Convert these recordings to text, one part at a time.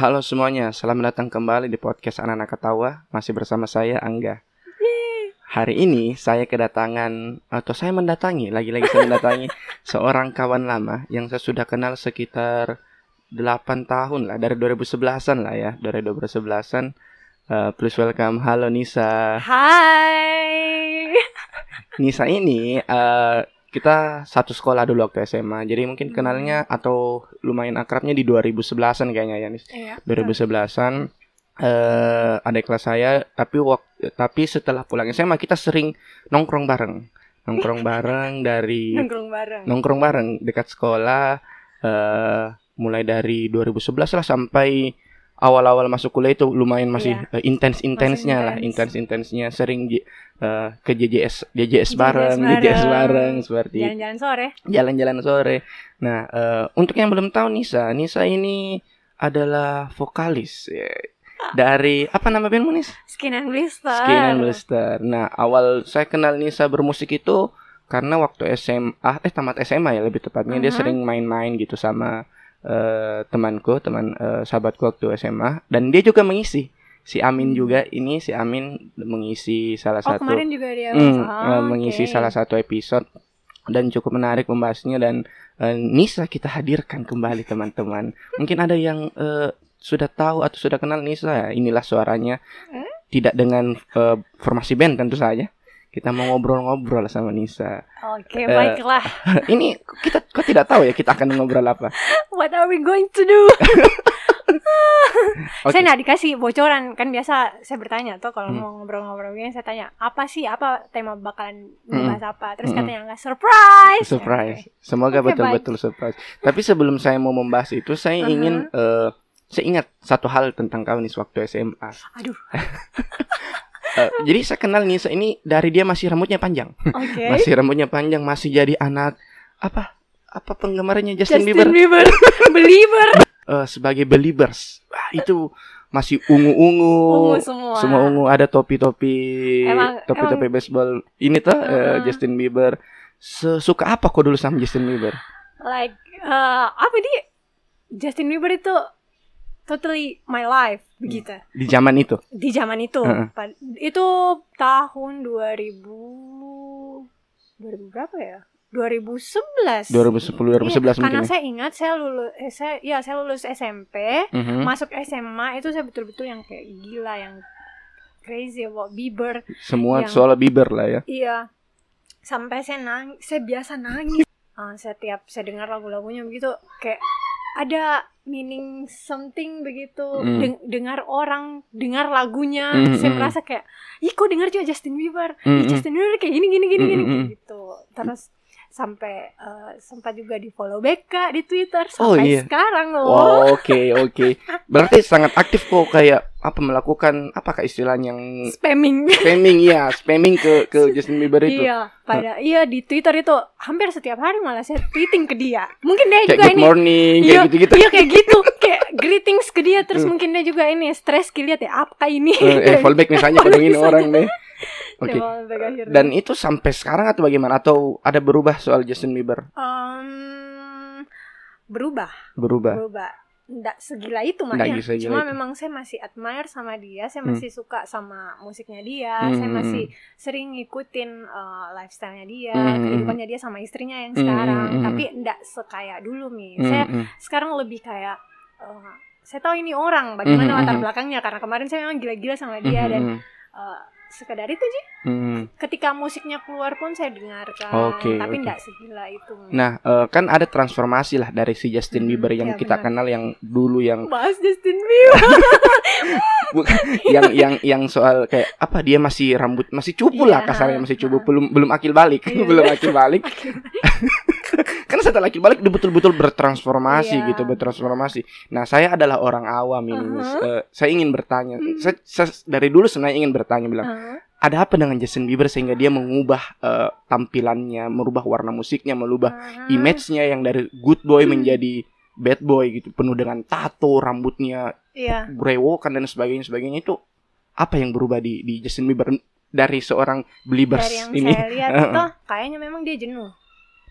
Halo semuanya, selamat datang kembali di podcast Anak-anak Ketawa. Masih bersama saya Angga. Hari ini saya kedatangan atau saya mendatangi, lagi-lagi saya mendatangi seorang kawan lama yang saya sudah kenal sekitar 8 tahun lah, dari 2011-an lah ya, dari 2011-an. Uh, please welcome, halo Nisa. Hai. Nisa ini uh, kita satu sekolah dulu waktu SMA. Jadi mungkin kenalnya atau lumayan akrabnya di 2011-an kayaknya ya, Nis. Iya. 2011-an eh adik kelas saya, tapi waktu tapi setelah pulang SMA kita sering nongkrong bareng. Nongkrong bareng dari Nongkrong bareng. nongkrong bareng dekat sekolah eh mulai dari 2011 lah sampai awal-awal masuk kuliah itu lumayan masih Iya. eh, intens-intensnya lah, intens-intensnya sering eh, ke JJS JJS JJS bareng, JJS bareng. bareng seperti Jalan-jalan sore. jalan-jalan sore. Nah, eh, untuk yang belum tahu Nisa, Nisa ini adalah vokalis ya, dari apa nama bandmu Nis? Skin and Blister. Skin and Blister. Nah, awal saya kenal Nisa bermusik itu karena waktu SMA, eh tamat SMA ya lebih tepatnya dia Mhm. sering main-main gitu sama eh, temanku, teman eh, sahabatku waktu SMA dan dia juga mengisi. Si Amin juga ini si Amin mengisi salah Oh satu kemarin juga dia. Hmm, Oh, mengisi salah satu episode dan cukup menarik membahasnya dan eh, Nisa kita hadirkan kembali teman-teman. Mungkin ada yang eh, sudah tahu atau sudah kenal Nisa. Inilah suaranya. Hmm? Tidak dengan eh, formasi band tentu saja. Kita mau ngobrol-ngobrol sama Nisa. Oke, Eh, baiklah. Ini kita kok tidak tahu ya kita akan ngobrol apa. What are we going to do? Oke. Saya nggak dikasih bocoran kan biasa saya bertanya tuh kalau Hmm. mau ngobrol-ngobrol begini saya tanya apa sih apa tema bakalan Hmm. membahas apa terus Hmm. katanya enggak surprise Surprise. Semoga Oke, betul-betul surprise. Tapi sebelum saya mau membahas itu, saya Uh-huh. ingin eh, saya ingat satu hal tentang kau nih waktu SMA. aduh Eh, jadi saya kenal Nisa ini dari dia masih rambutnya panjang. oke Masih rambutnya panjang, masih jadi anak apa? Apa penggemarnya Justin, Justin Bieber Bieber believer Eh, sebagai believers. Wah, itu masih ungu-ungu. ungu semua Semua ungu ada topi-topi topi-topi baseball. Ini tuh Uh-huh. Justin Bieber. Sesuka apa kok dulu sama Justin Bieber? like eh, apa dia Justin Bieber itu totally my life begitu Di zaman itu. di zaman itu Heeh. Pad- itu tahun 2000 2000 berapa ya 2011 2010 2011 Iya, mungkin. karena ya. saya ingat saya lulus eh, saya ya saya lulus SMP Mhm. masuk SMA itu saya betul-betul yang kayak gila yang crazy about Bieber Semua yang- soal Bieber lah ya. Iya. Sampai saya nangis, saya biasa nangis. Ah, setiap saya dengar lagu-lagunya begitu kayak ada meaning something begitu. Mm. Den- dengar orang, dengar lagunya, Mm, saya mm. merasa kayak, "Ih, kok dengar juga Justin Bieber? Mm, Ih, mm. Justin Bieber kayak gini gini gini Mm, gini mm, mm. gitu." Terus sampai eh, sempat juga di follow BK di Twitter Oh, sampai iya. sekarang loh. Oh, oke oke. Berarti sangat aktif kok kayak apa melakukan apakah istilahnya yang Spamming. spamming ya, spamming ke ke Justin Bieber itu. Iya, pada iya di Twitter itu hampir setiap hari malah saya tweeting ke dia. Mungkin dia Kayak juga good ini morning Iya, kayak gitu-gitu. Iya kayak gitu, kayak greetings ke dia terus Hmm. mungkin dia juga ini stres lihat ya apa ini. Eh, eh, fallback misalnya misalnya. orang nih. Oke. Ya, akhirnya. Dan itu sampai sekarang atau bagaimana? Atau ada berubah soal Justin Bieber? Em, berubah, Berubah. berubah. Nggak segila itu makanya. segila Cuma itu. memang saya masih admire sama dia, saya Hmm. masih suka sama musiknya dia, Hmm, saya hmm, masih sering ngikutin eh, lifestyle-nya dia, Hmm, hmm, kehidupannya dia sama istrinya yang Hmm, sekarang. hmm, hmm. Tapi nggak sekaya dulu nih. Hmm, Saya hmm. sekarang lebih kayak eh, saya tahu ini orang bagaimana Mhm, latar belakangnya karena kemarin saya memang gila-gila sama dia Hmm, dan hmm, eh, sekedar itu sih hmm. ketika musiknya keluar pun saya dengarkan Oke, tapi enggak segila itu Nah, eh, kan ada transformasi lah dari si Justin Hmm, Bieber yang ya, kita benar. kenal yang dulu yang bahas Justin Bieber. Bukan yang yang yang soal kayak apa dia masih rambut masih cupu lah Iya, kasarnya masih cupu belum belum akil balik. Iya, belum akil balik kan setelah akil balik dia betul-betul bertransformasi Iya. gitu bertransformasi nah saya adalah orang awam ini Miss. Uh-huh. Eh, saya ingin bertanya Hmm. saya, saya dari dulu sebenarnya ingin bertanya bilang Hah? ada apa dengan Justin Bieber sehingga dia mengubah eh, tampilannya merubah warna musiknya merubah Hah? image-nya yang dari good boy Hmm. menjadi bad boy gitu penuh dengan tato rambutnya iya berewokan dan sebagainya sebagainya itu apa yang berubah di di Justin Bieber dari seorang believers dari yang ini saya lihat itu kayaknya memang dia jenuh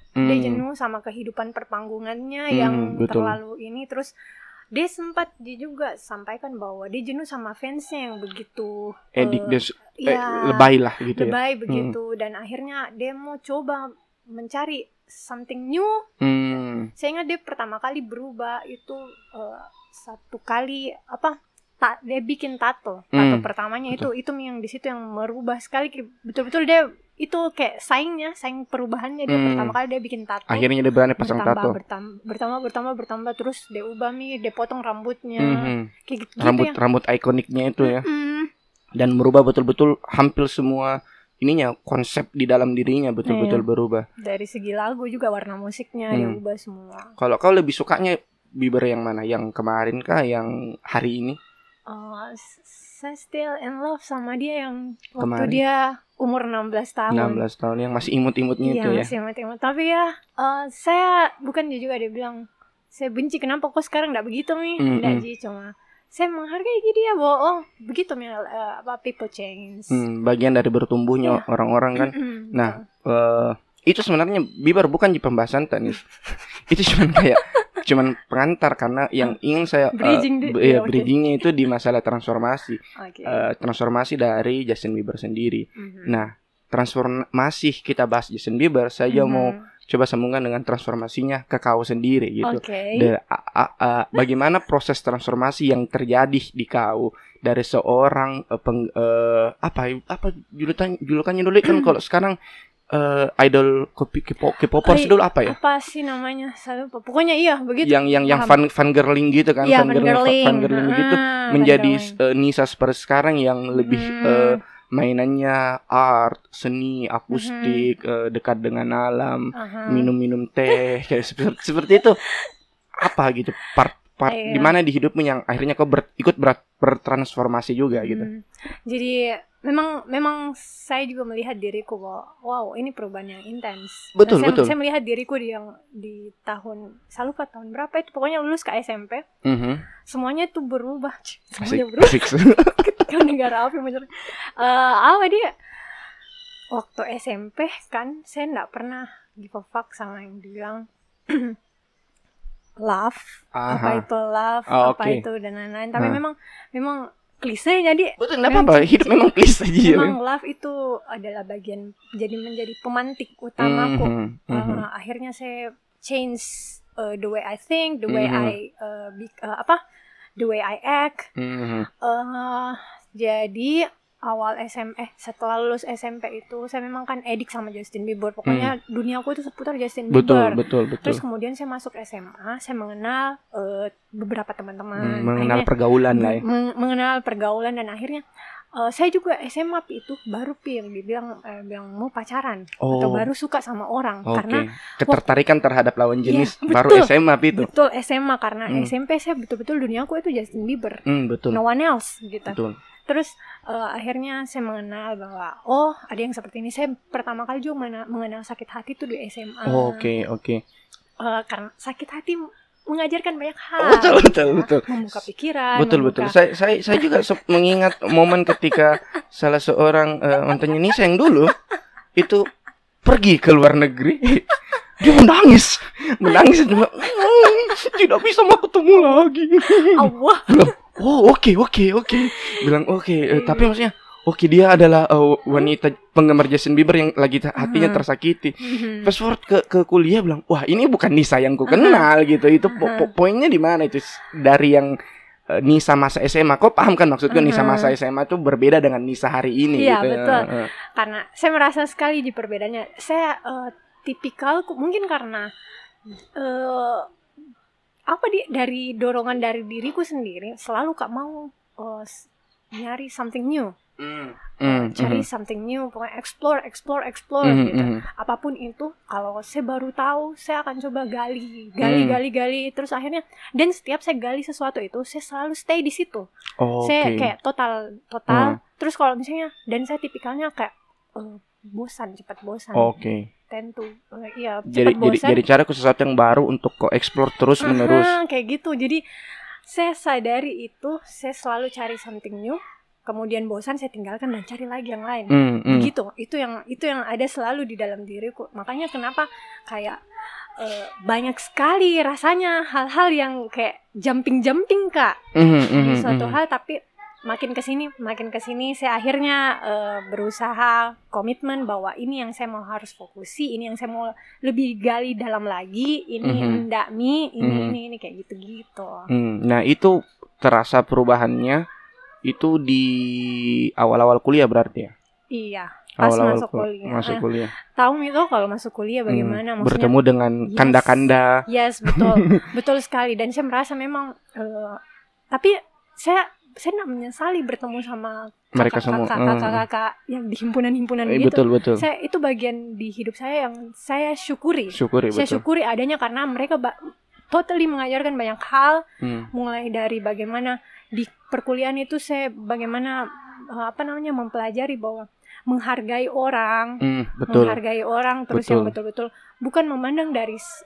dia Hmm, jenuh sama kehidupan perpanggungannya Hmm, yang betul. terlalu ini. Terus dia sempat dia juga sampaikan bahwa dia jenuh sama fansnya yang begitu edik eh, des eh, ya, lebay lah gitu ya. lebay begitu. Dan akhirnya dia mau coba mencari something new. Hmm. saya ingat dia pertama kali berubah itu eh, satu kali apa ta- dia bikin tato. Tato Hmm, pertamanya itu itu yang di situ yang merubah sekali. Betul-betul dia itu kayak saingnya saing perubahannya dia Hmm. pertama kali dia bikin tato akhirnya dia berani pasang bertambah, tato bertambah bertambah bertambah bertambah. Terus dia ubah nih dia potong rambutnya. Mhm. kayak gitu, rambut gitu rambut ikoniknya itu ya. Mm, dan merubah betul-betul hampir semua ininya konsep di dalam dirinya betul-betul Iya. berubah. Dari segi lagu juga warna musiknya dia Hmm. ubah semua. Kalau kau lebih sukanya Bieber yang mana? Yang kemarin kah? Yang hari ini Oh, saya still in love sama dia yang waktu Kemarin. dia umur 16 tahun 16 tahun yang masih imut-imutnya Iya itu ya masih imut-imut Tapi ya eh, Saya Bukan dia juga dia bilang Saya benci kenapa kok sekarang gak begitu nih Mm, Nggak, mm. Ji Cuma Saya menghargai dia ya bahwa Oh begitu nih eh, Apa people change Hmm, bagian dari bertumbuhnya Iya. orang-orang kan Mm-mm, Nah, eh itu sebenarnya Bieber bukan di pembahasan tenis. itu cuman kayak cuman pengantar karena yang ingin saya eh, Bridging di- b- iya, iya, oke. bridgingnya itu di masalah transformasi, betul. Oke Eh, transformasi dari Justin Bieber sendiri. Mhm. Nah, transformasi kita bahas Justin Bieber, saya juga mau Mhm. coba sambungkan dengan transformasinya ke kau sendiri gitu. Oke Da- a- a- a- bagaimana proses transformasi yang terjadi di kau dari seorang eh, peng- eh, apa apa julukan julukannya dulu kan kalau sekarang eh, idol K-pop K-popers dulu apa ya? Apa sih namanya Saya lupa Pokoknya iya begitu Yang yang yang paham. fan fangirling gitu kan, fangirling fangirling fangirling gitu Ah, menjadi eh, Nisa seperti sekarang yang lebih Hmm. eh, mainannya art, seni, akustik, eh, dekat dengan alam, Aha. minum-minum teh kayak seperti, seperti itu apa gitu part part Iya. di mana di hidupmu yang akhirnya kau ber- ikut ber- bertransformasi juga gitu Hmm. Jadi memang memang saya juga melihat diriku bahwa wow ini perubahan yang intens. Dan Betul, saya, betul. Saya melihat diriku di yang di tahun saya lupa tahun berapa itu pokoknya lulus ke SMP Mhm. semuanya itu berubah. asik Semuanya berubah. asik Ke negara api menyerang. Eh, apa dia? Waktu SMP kan saya nggak pernah give a fuck sama yang dibilang love apa Aha. itu love Oh, apa oke. itu dan lain-lain tapi Hah. memang memang klise jadi betul nggak apa-apa hidup memang klise aja ya. memang love itu adalah bagian jadi menjadi pemantik utamaku Mhm, mhm. Uh, akhirnya saya change uh, the way I think the way Mhm. I uh, be- uh, apa the way I act Mhm. uh, jadi awal SM eh setelah lulus SMP itu saya memang kan edik sama Justin Bieber. Pokoknya duniaku itu seputar Justin Hmm. betul Bieber. betul betul. Terus kemudian saya masuk SMA saya mengenal uh, beberapa teman-teman. Hmm, mengenal Akhirnya- pergaulan lah ya. Meng- mengenal pergaulan dan akhirnya eh, saya juga SMA itu baru pi yang dibilang eh, bilang mau pacaran atau oh. baru suka sama orang. Oke. Karena ketertarikan terhadap lawan jenis Iya, baru betul. SMA itu. Betul SMA karena Hmm. SMP saya betul-betul duniaku itu Justin Bieber. Hmm, betul. No one else gitu. Betul terus eh, akhirnya saya mengenal bahwa oh ada yang seperti ini. Saya pertama kali juga mengenal sakit hati itu di SMA Oh, oke oke. Eh, karena sakit hati mengajarkan banyak hal. Betul betul betul. Membuka pikiran betul betul. Membuka- saya saya saya juga mengingat momen ketika salah seorang mantannya Nisa yang dulu itu pergi ke luar negeri. Dia menangis. Menangis "Hmm, tidak bisa mau ketemu lagi. Allah oh oke oke oke. Bilang oke eh, tapi maksudnya oke dia adalah eh, wanita penggemar Justin Bieber yang lagi hatinya Mhm. tersakiti. Mhm. fast forward ke ke kuliah bilang wah ini bukan Nisa yang ku kenal gitu. Itu po- po- poinnya di mana? Itu dari yang eh, Nisa masa SMA kok paham kan maksudku Nisa masa SMA itu berbeda dengan Nisa hari ini Iya, gitu. betul. Karena saya merasa sekali di perbedaannya. Saya eh, tipikal mungkin karena eh apa di dari dorongan dari diriku sendiri selalu kak mau s- nyari something new, Hmm, cari hmm, something new, pokoknya explore, explore, explore hmm, gitu. hmm. Apa pun itu, kalau saya baru tahu, saya akan coba gali, gali, Hmm. gali, gali, terus akhirnya dan setiap saya gali sesuatu itu, saya selalu stay di situ Oh, saya oke. kayak total total Hmm. terus kalau misalnya dan saya tipikalnya kayak eh, bosan cepat bosan Oke. tentu Eh, iya Jadi cepat jadi bosan jadi cara ke sesuatu yang baru untuk kau explore terus menerus. Aha, kayak gitu jadi saya sadari itu saya selalu cari something new kemudian bosan saya tinggalkan dan cari lagi yang lain Hmm, hmm. gitu itu yang itu yang ada selalu di dalam diriku makanya kenapa kayak eh, banyak sekali rasanya hal-hal yang kayak jumping-jumping kak Mhm, di mhm, suatu mhm. hal tapi makin ke sini makin ke sini saya akhirnya eh, berusaha komitmen bahwa ini yang saya mau harus fokusi ini yang saya mau lebih gali dalam lagi ini Mhm. enggak mi ini Mhm. ini ini kayak gitu gitu Hmm, Nah itu terasa perubahannya itu di awal-awal kuliah berarti ya? iya pas Awal-awal masuk ku- kuliah Masuk Eh, kuliah. tahu itu kalau masuk kuliah Hmm, bagaimana maksudnya Bertemu dengan Yes. kanda-kanda. yes betul betul sekali dan saya merasa memang eh, tapi saya saya tidak menyesali bertemu sama Mereka semua. kakak Hmm. kakak kakak yang di himpunan-himpunan Eh, gitu betul betul. saya itu bagian di hidup saya yang saya syukuri Syukuri saya betul. syukuri adanya karena mereka totally mengajarkan banyak hal Hmm, mulai dari bagaimana di perkuliahan itu saya bagaimana eh, apa namanya mempelajari bahwa menghargai orang hmm, betul. menghargai orang terus Betul. yang betul-betul bukan memandang dari s-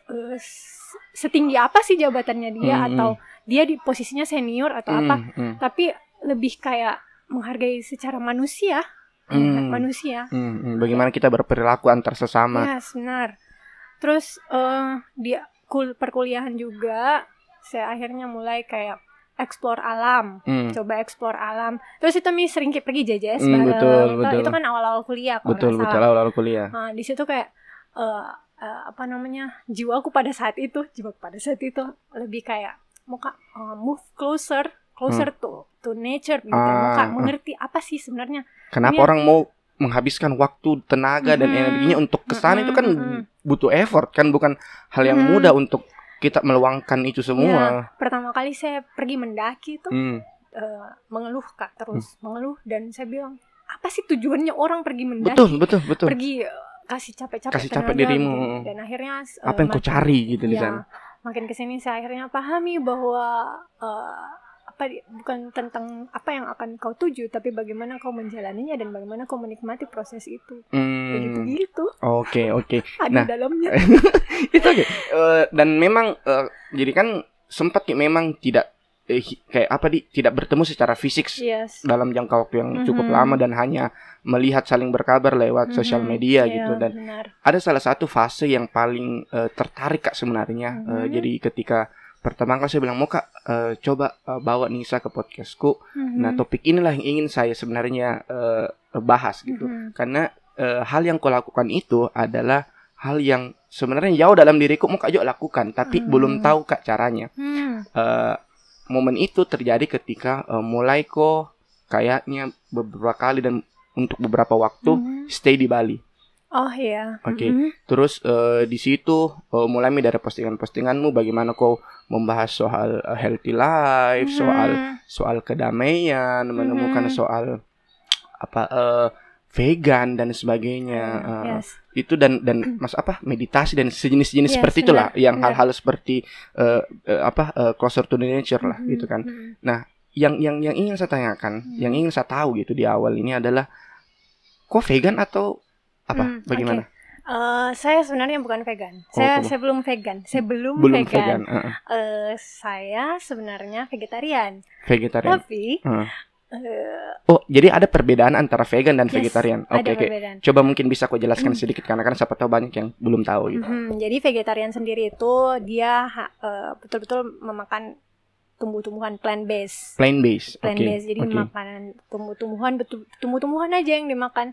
setinggi apa sih jabatannya dia Hmm, atau dia di posisinya senior atau Hmm, apa hmm, tapi lebih kayak menghargai secara manusia Hmm. manusia hmm, hmm. Bagaimana kita berperilaku antar sesama? Ya, benar. Terus eh di kul perkuliahan juga saya akhirnya mulai kayak explore alam, Hmm, coba explore alam. Terus itu mi sering pergi JJS Hmm, bareng. betul, Itu- betul. Itu kan awal-awal kuliah kalau betul betul awal-awal kuliah. Nah, di situ kayak eh eh, apa namanya jiwaku pada saat itu, jiwaku pada saat itu lebih kayak mau kak eh, move closer, closer to to nature gitu. Hmm. Ah, mau kak ah. mengerti apa sih sebenarnya Kenapa Ini- orang mau menghabiskan waktu, tenaga dan Mhm. energinya untuk ke sana itu kan mhm. butuh effort kan bukan hal yang Mhm. mudah untuk kita meluangkan itu semua. pertama kali saya pergi mendaki itu Hmm, eh, mengeluh kak terus mengeluh dan saya bilang apa sih tujuannya orang pergi mendaki betul betul betul. pergi eh, kasih capek-capek Kasih capek dirimu. gitu. dan akhirnya eh, Apa yang kau cari gitu di ya, sana? makin ke sini saya akhirnya pahami bahwa eh, apa bukan tentang apa yang akan kau tuju tapi bagaimana kau menjalaninya dan bagaimana kau menikmati proses itu begitu Hmm, gitu Oke oke. ada Nah. dalamnya itu oke. Eh, dan memang eh, jadi kan sempat memang tidak eh, kayak apa di tidak bertemu secara fisik yes dalam jangka waktu yang cukup Mhm. lama dan hanya melihat saling berkabar lewat sosial Mhm, media iya, gitu dan benar ada salah satu fase yang paling eh, tertarik kak sebenarnya Eh, Mhm. jadi ketika pertama kali saya bilang mau kak eh, coba eh, bawa Nisa ke podcastku nah Mhm. topik inilah yang ingin saya sebenarnya eh, bahas gitu Mhm. karena eh, hal yang kau lakukan itu adalah hal yang sebenarnya jauh dalam diriku mau kak Jo lakukan tapi Hmm. belum tahu kak caranya Hmm. Eh, momen itu terjadi ketika eh, mulai kok kayaknya beberapa kali dan untuk beberapa waktu Mhm. stay di Bali Oh iya. Oke. Mhm. Terus eh, di situ eh, mulai dari postingan-postinganmu bagaimana kau membahas soal eh, healthy life, soal Mhm. soal kedamaian, menemukan Mhm. soal apa eh, vegan dan sebagainya. Yes. Itu dan dan mas apa meditasi dan sejenis-jenis Yes, seperti itulah benar, yang benar. hal-hal seperti eh, eh, apa eh, closer to the nature lah Mhm. gitu kan. Mhm. Yang yang yang ingin saya tanyakan, Hmm. yang ingin saya tahu gitu di awal ini adalah kok vegan atau apa? Hmm, bagaimana? Eh, saya sebenarnya bukan vegan. Oh, Saya belum. saya belum vegan. Saya belum, Belum vegan. vegan, eh, Eh, saya sebenarnya vegetarian. vegetarian. Tapi Hmm. eh, Oh, jadi ada perbedaan antara vegan dan yes, vegetarian. Oke, oke. perbedaan. Coba mungkin bisa kau jelaskan sedikit karena kan siapa tahu banyak yang belum tahu gitu. Mhm, Jadi vegetarian sendiri itu dia eh, betul-betul memakan tumbuh-tumbuhan plant based. Plain base. Plant based. Jadi oke. makanan tumbuh-tumbuhan betul tumbuh-tumbuhan aja yang dimakan.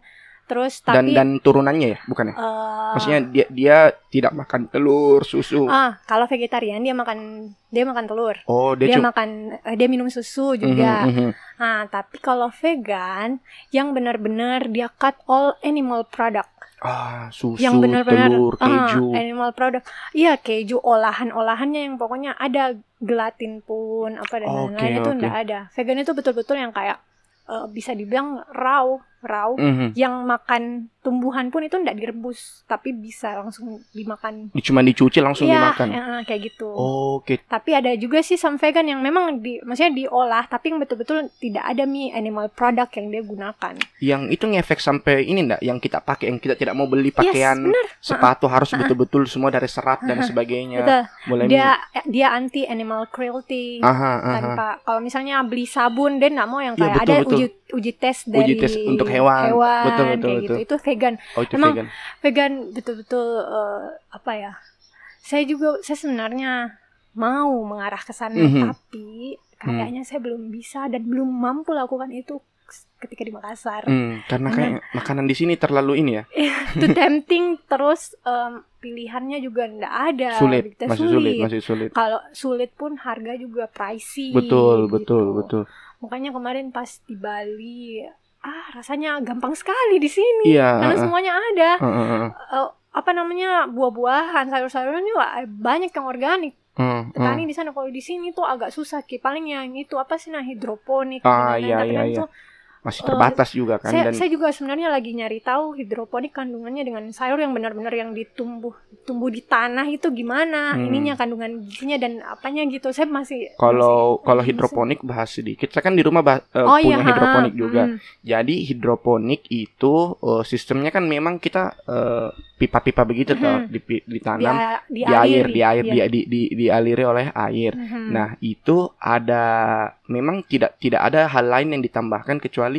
Terus Dan tapi dan turunannya ya, bukan ya? eh, Maksudnya dia dia tidak makan telur, susu. ah kalau vegetarian dia makan dia makan telur. Oh, dia, Dia cuma makan eh, dia minum susu juga. Mhm, mhm. Nah, tapi kalau vegan yang benar-benar dia cut all animal product. Ah, susu, yang benar-benar telur, ah, keju. animal product. Iya, keju olahan-olahannya yang pokoknya ada gelatin pun apa dan lain-lain itu oke. enggak ada. Vegan itu betul-betul yang kayak eh, bisa dibilang raw, raw Mhm. yang makan tumbuhan pun itu enggak direbus, tapi bisa langsung dimakan. Cuma dicuci langsung Iya, dimakan. eh, kayak gitu. Oke. Tapi ada juga sih some vegan yang memang di maksudnya diolah tapi yang betul-betul tidak ada mie animal product yang dia gunakan. Yang itu ngefek sampai ini enggak yang kita pakai yang kita tidak mau beli pakaian, Yes, sepatu harus betul-betul semua dari serat dan sebagainya. Betul. Mulai Dia dia anti animal cruelty. Aha, aha. tanpa kalau misalnya beli sabun dia nggak mau yang kayak betul, ada betul. uji uji tes dari tes untuk hewan. Betul, betul, kayak betul. gitu itu vegan Oh, itu Emang- vegan. vegan betul-betul eh, apa ya saya juga saya sebenarnya mau mengarah ke sana Mhm. tapi kayaknya saya belum bisa dan belum mampu lakukan itu ketika di Makassar. Hmm, karena kayak makanan di sini terlalu ini ya. Itu tempting terus em, pilihannya juga ndak ada. Sulit, gitu, masih sulit, masih sulit. Kalau sulit pun harga juga pricey. Betul, gitu. betul, betul. Makanya kemarin pas di Bali, ah rasanya gampang sekali di sini. Iya, Karena uh, uh, semuanya ada. uh, uh, uh, Eh, apa namanya buah-buahan, sayur-sayuran juga banyak yang organik. uh, uh. Di sana kalau di sini tuh agak susah ki. Paling yang itu apa sih nah hidroponik. Ah, dan lain-lain. iya, iya, kan iya. Masih Eh, terbatas juga kan saya, dan saya juga sebenarnya lagi nyari tahu hidroponik kandungannya dengan sayur yang benar-benar yang ditumbuh tumbuh di tanah itu gimana Hmm. ininya kandungan gizinya dan apanya gitu saya masih kalau masih- kalau masih- hidroponik bahas sedikit saya kan di rumah bah- eh, oh punya iya hidroponik ha, juga mm, Jadi hidroponik itu eh, sistemnya kan memang kita eh, pipa-pipa begitu Mhm. toh di, ditanam di, di air, di air, iya. di, di, di- dialiri oleh air. Mhm. Nah itu ada memang tidak tidak ada hal lain yang ditambahkan kecuali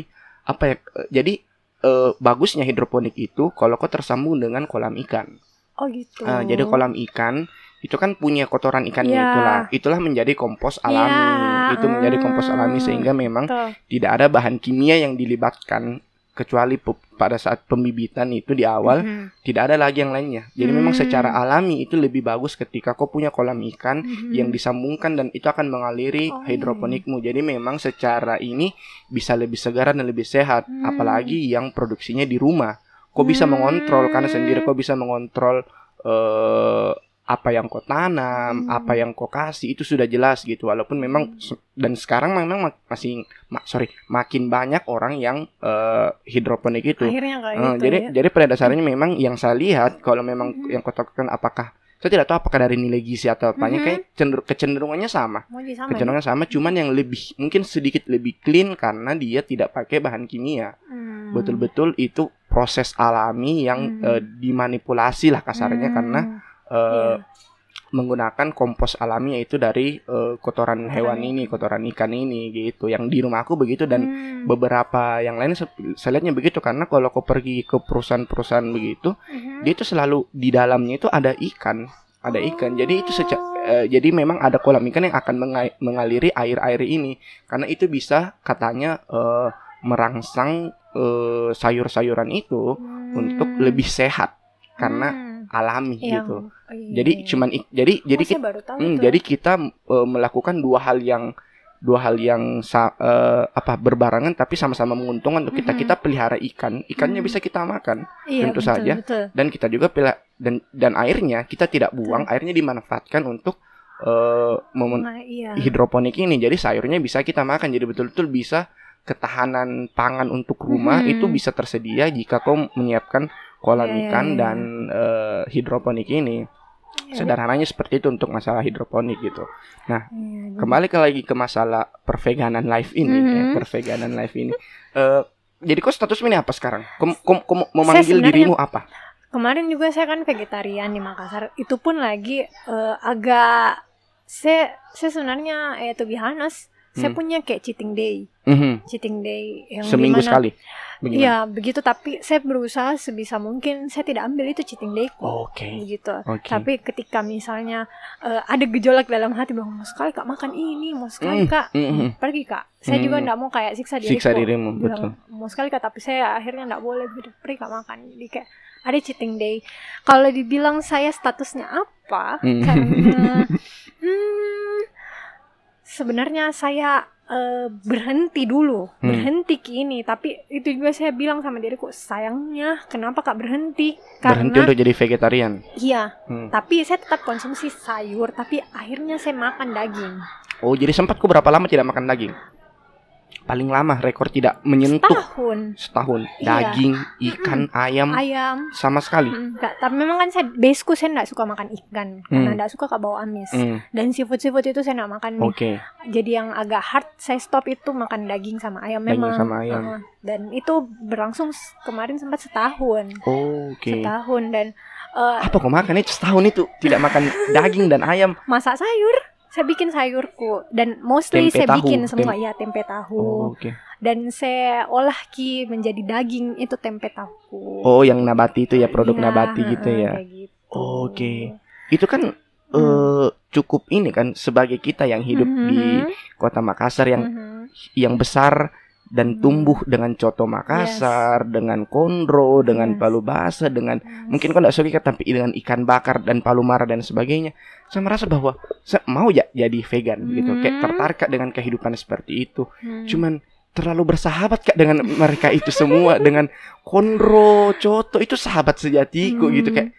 apa ya? eh, Jadi eh, bagusnya hidroponik itu kalau kau tersambung dengan kolam ikan. oh gitu Eh, jadi kolam ikan itu kan punya kotoran ikannya Iya. itulah. Itulah menjadi kompos alami. Iya, Itu menjadi kompos ah. alami sehingga memang Betul. tidak ada bahan kimia yang dilibatkan kecuali pada saat pembibitan itu di awal Mhm. tidak ada lagi yang lainnya. Jadi memang Hmm. secara alami itu lebih bagus ketika kau punya kolam ikan Mhm. yang disambungkan dan itu akan mengaliri Oh, iya. hidroponikmu. Jadi memang secara ini bisa lebih segar dan lebih sehat, Hmm. apalagi yang produksinya di rumah. Kau bisa Hmm. mengontrol karena sendiri kau bisa mengontrol eh apa yang kau tanam, Hmm. apa yang kau kasih itu sudah jelas gitu. Walaupun memang se- dan sekarang memang masih ma- sorry makin banyak orang yang eh, hidroponik itu. akhirnya kayak Eh, gitu jadi ya. jadi pada dasarnya memang yang saya lihat kalau memang Mhm. yang kotokan apakah saya tidak tahu apakah dari nilai gizi atau apanya Mhm. kayak cenderung kecenderungannya sama. sama ya? Kecenderungannya sama cuman yang lebih mungkin sedikit lebih clean karena dia tidak pakai bahan kimia. Hmm. Betul-betul itu proses alami yang Mhm. eh, dimanipulasi lah kasarnya Hmm. karena eh, Iya. menggunakan kompos alami yaitu dari eh, kotoran hewan ini, kotoran ikan ini gitu. Yang di rumahku begitu dan Hmm. beberapa yang lain saya lihatnya begitu karena kalau kau pergi ke perusahaan-perusahaan begitu Mhm. dia itu selalu di dalamnya itu ada ikan ada ikan jadi itu seca- Oh. eh, jadi memang ada kolam ikan yang akan mengai- mengaliri air-air ini karena itu bisa katanya eh, merangsang eh, sayur-sayuran itu untuk Hmm. lebih sehat karena Hmm. Alami Yang- gitu oh, iya, jadi iya. cuman ik- jadi jadi Oh, saya kita baru tahu Hmm, jadi kita eh, melakukan dua hal yang dua hal yang sa- eh, apa berbarengan tapi sama-sama menguntungkan untuk kita Mhm. kita pelihara ikan ikannya Mhm. bisa kita makan Iya, tentu betul, saja. betul. dan kita juga pilih dan dan airnya kita tidak buang airnya dimanfaatkan untuk eh, mem- Nah, iya. hidroponik ini jadi sayurnya bisa kita makan jadi betul-betul bisa ketahanan pangan untuk rumah Mhm. itu bisa tersedia jika kau menyiapkan kolam Iya, iya, ikan iya. dan eh, hidroponik ini Iya, sederhananya seperti itu untuk masalah hidroponik gitu iya, jadi- kembali ke lagi ke masalah perveganan live ini ya, Mhm. perveganan live ini Eh, jadi kok statusmu ini apa sekarang kau- kau mau memanggil dirimu apa Kemarin juga saya kan vegetarian di Makassar. Itu pun lagi eh, agak saya saya sebenarnya eh to be honest, Hmm. saya punya kayak cheating day. Mhm. Cheating day yang seminggu dimana- sekali Bagaimana? Iya, begitu tapi saya berusaha sebisa mungkin saya tidak ambil itu cheating day oke begitu. oke Tapi ketika misalnya eh, ada gejolak dalam hati bahwa mau sekali kak makan ini, mau sekali Mm, kak mhm. pergi kak. Saya juga Mm. nggak mau kayak siksa diriku. siksa dirimu betul mau sekali kak tapi saya akhirnya nggak boleh gitu pergi kak makan jadi kayak ada cheating day kalau dibilang saya statusnya apa Hmm. karena hmm, sebenarnya saya eh, berhenti dulu. Hmm. berhenti kini tapi itu juga saya bilang sama diriku sayangnya kenapa kak berhenti? Berhenti karena untuk jadi vegetarian? Iya. Hmm. tapi saya tetap konsumsi sayur tapi akhirnya saya makan daging. Oh jadi sempat kok berapa lama tidak makan daging paling lama rekor tidak menyentuh tahun setahun Iya. daging ikan ayam ayam sama sekali Enggak, tapi memang kan saya baseku saya enggak suka makan ikan karena Hmm. enggak suka kak bau amis. Hmm, Dan seafood seafood itu saya enggak makan oke Jadi yang agak hard saya stop itu makan daging sama ayam Daging memang. sama ayam. Heeh. dan itu berlangsung kemarin sempat setahun. oke Setahun dan eh, apa kok makan itu setahun itu tidak makan daging dan ayam masak sayur. Saya bikin sayurku dan mostly Tempe saya tahu, bikin semua tem- ya tempe tahu. oh, oke Dan saya olah ki menjadi daging itu tempe tahu. oh yang nabati itu ya produk Iya, nabati gitu ya gitu. Oke. itu kan eh, cukup ini kan sebagai kita yang hidup di Mhm. kota Makassar yang Mhm. yang besar dan Hmm. tumbuh dengan coto Makassar, dengan kondro, dengan Yes. palu basah, dengan Yes. mungkin kau tidak suka tapi dengan ikan bakar dan palu mara dan sebagainya. Saya merasa bahwa saya mau ya jadi vegan gitu, kayak Hmm. tertarik Kak, dengan kehidupan seperti itu. Hmm. Cuman terlalu bersahabat kak dengan mereka itu semua dengan kondro, coto itu sahabat sejatiku Hmm. gitu kayak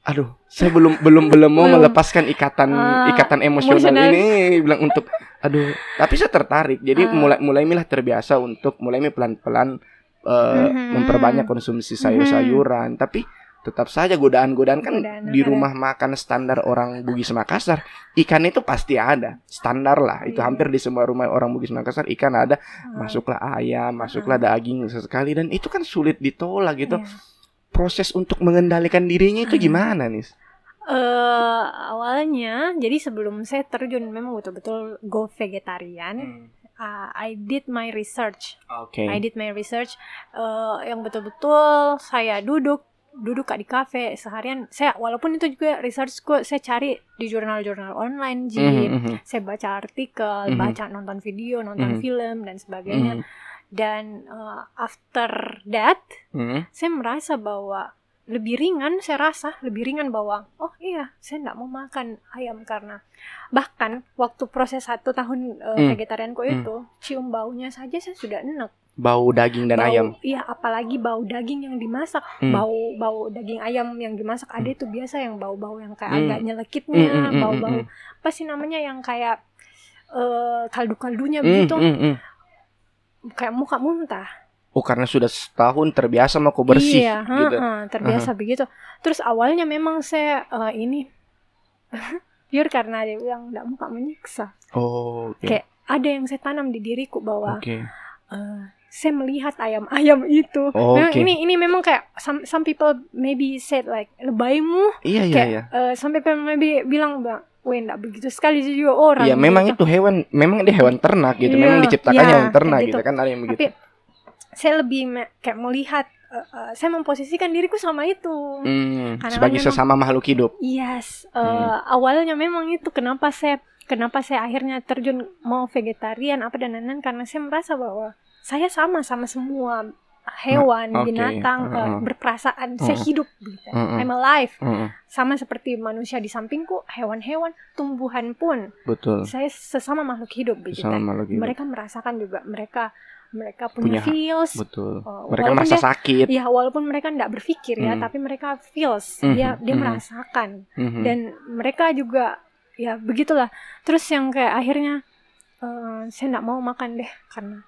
aduh saya belum belum belum mau Belum. melepaskan ikatan Ah, ikatan emosional, emosional. ini bilang untuk aduh tapi saya tertarik jadi Ah. mulai mulai milah terbiasa untuk mulai pelan pelan eh, Mhm. memperbanyak konsumsi sayur-sayuran tapi tetap saja godaan-godaan kan Godaan di ada. rumah makan standar orang Bugis Makassar ikan itu pasti ada standar lah itu Iya. hampir di semua rumah orang Bugis Makassar ikan ada Ah, masuklah ayam, masuklah daging sesekali dan itu kan sulit ditolak gitu. iya. Proses untuk mengendalikan dirinya itu Hmm. gimana nih? Eh, awalnya jadi sebelum saya terjun memang betul-betul go vegetarian uh, I did my research Oke. I did my research eh, yang betul-betul saya duduk duduk kak di kafe seharian saya walaupun itu juga researchku saya cari di jurnal-jurnal online Ji Mhm, mhm, saya baca artikel Mhm. baca nonton video nonton Mhm. film dan sebagainya mhm, dan eh, after that mhm. saya merasa bahwa lebih ringan saya rasa lebih ringan bahwa oh iya saya nggak mau makan ayam karena bahkan waktu proses satu tahun eh, Hmm. vegetarianku Hmm. itu cium baunya saja saya sudah enak Bau daging dan bau, ayam. iya apalagi bau daging yang dimasak Hmm. bau bau daging ayam yang dimasak ada itu biasa yang bau-bau yang kayak Hmm. agak nyelekitnya Hmm, hmm, hmm, bau-bau hmm, apa sih namanya yang kayak eh, kaldu-kaldunya hmm, begitu hmm, hmm. kayak muka muntah Oh karena sudah setahun terbiasa mau kau bersih Iya, gitu. heeh, terbiasa begitu. Terus awalnya memang saya eh, ini pure karena dia bilang tidak muka menyiksa. Oh, oke. Kayak ada yang saya tanam di diriku bahwa Oke. eh, saya melihat ayam-ayam itu. Oh, Memang oke. ini ini memang kayak some some people maybe said like lebaymu. Iya iya Kayak iya. eh, some people maybe bilang bang, Weh, enggak begitu sekali juga orang. Iya memang gitu. itu hewan, memang dia hewan ternak gitu. Iya, memang diciptakan iya, hewan ternak gitu. gitu. kan ada yang begitu. Tapi saya lebih me- kayak melihat, eh, eh, saya memposisikan diriku sama itu. Hmm, Karena sebagai memang- sesama makhluk hidup. Yes, eh, Hmm. awalnya memang itu kenapa saya kenapa saya akhirnya terjun mau vegetarian apa dan lain-lain karena saya merasa bahwa saya sama sama semua hewan, Nah, oke. binatang eh, Uh-uh. berperasaan, saya Uh-uh. hidup gitu. Uh-uh. I'm alive. Mm-mm, Sama seperti manusia di sampingku, hewan-hewan, tumbuhan pun betul. saya sesama makhluk hidup begitu. Sesama makhluk hidup. Mereka merasakan juga mereka mereka punya, Punya- feels. Betul. Oh, Mereka merasa dia- sakit. Ya walaupun mereka tidak berpikir ya, Hmm. tapi mereka feels. Mhm, Dia dia mhm. merasakan Mhm. dan mereka juga ya begitulah terus yang kayak akhirnya eh, saya nggak mau makan deh karena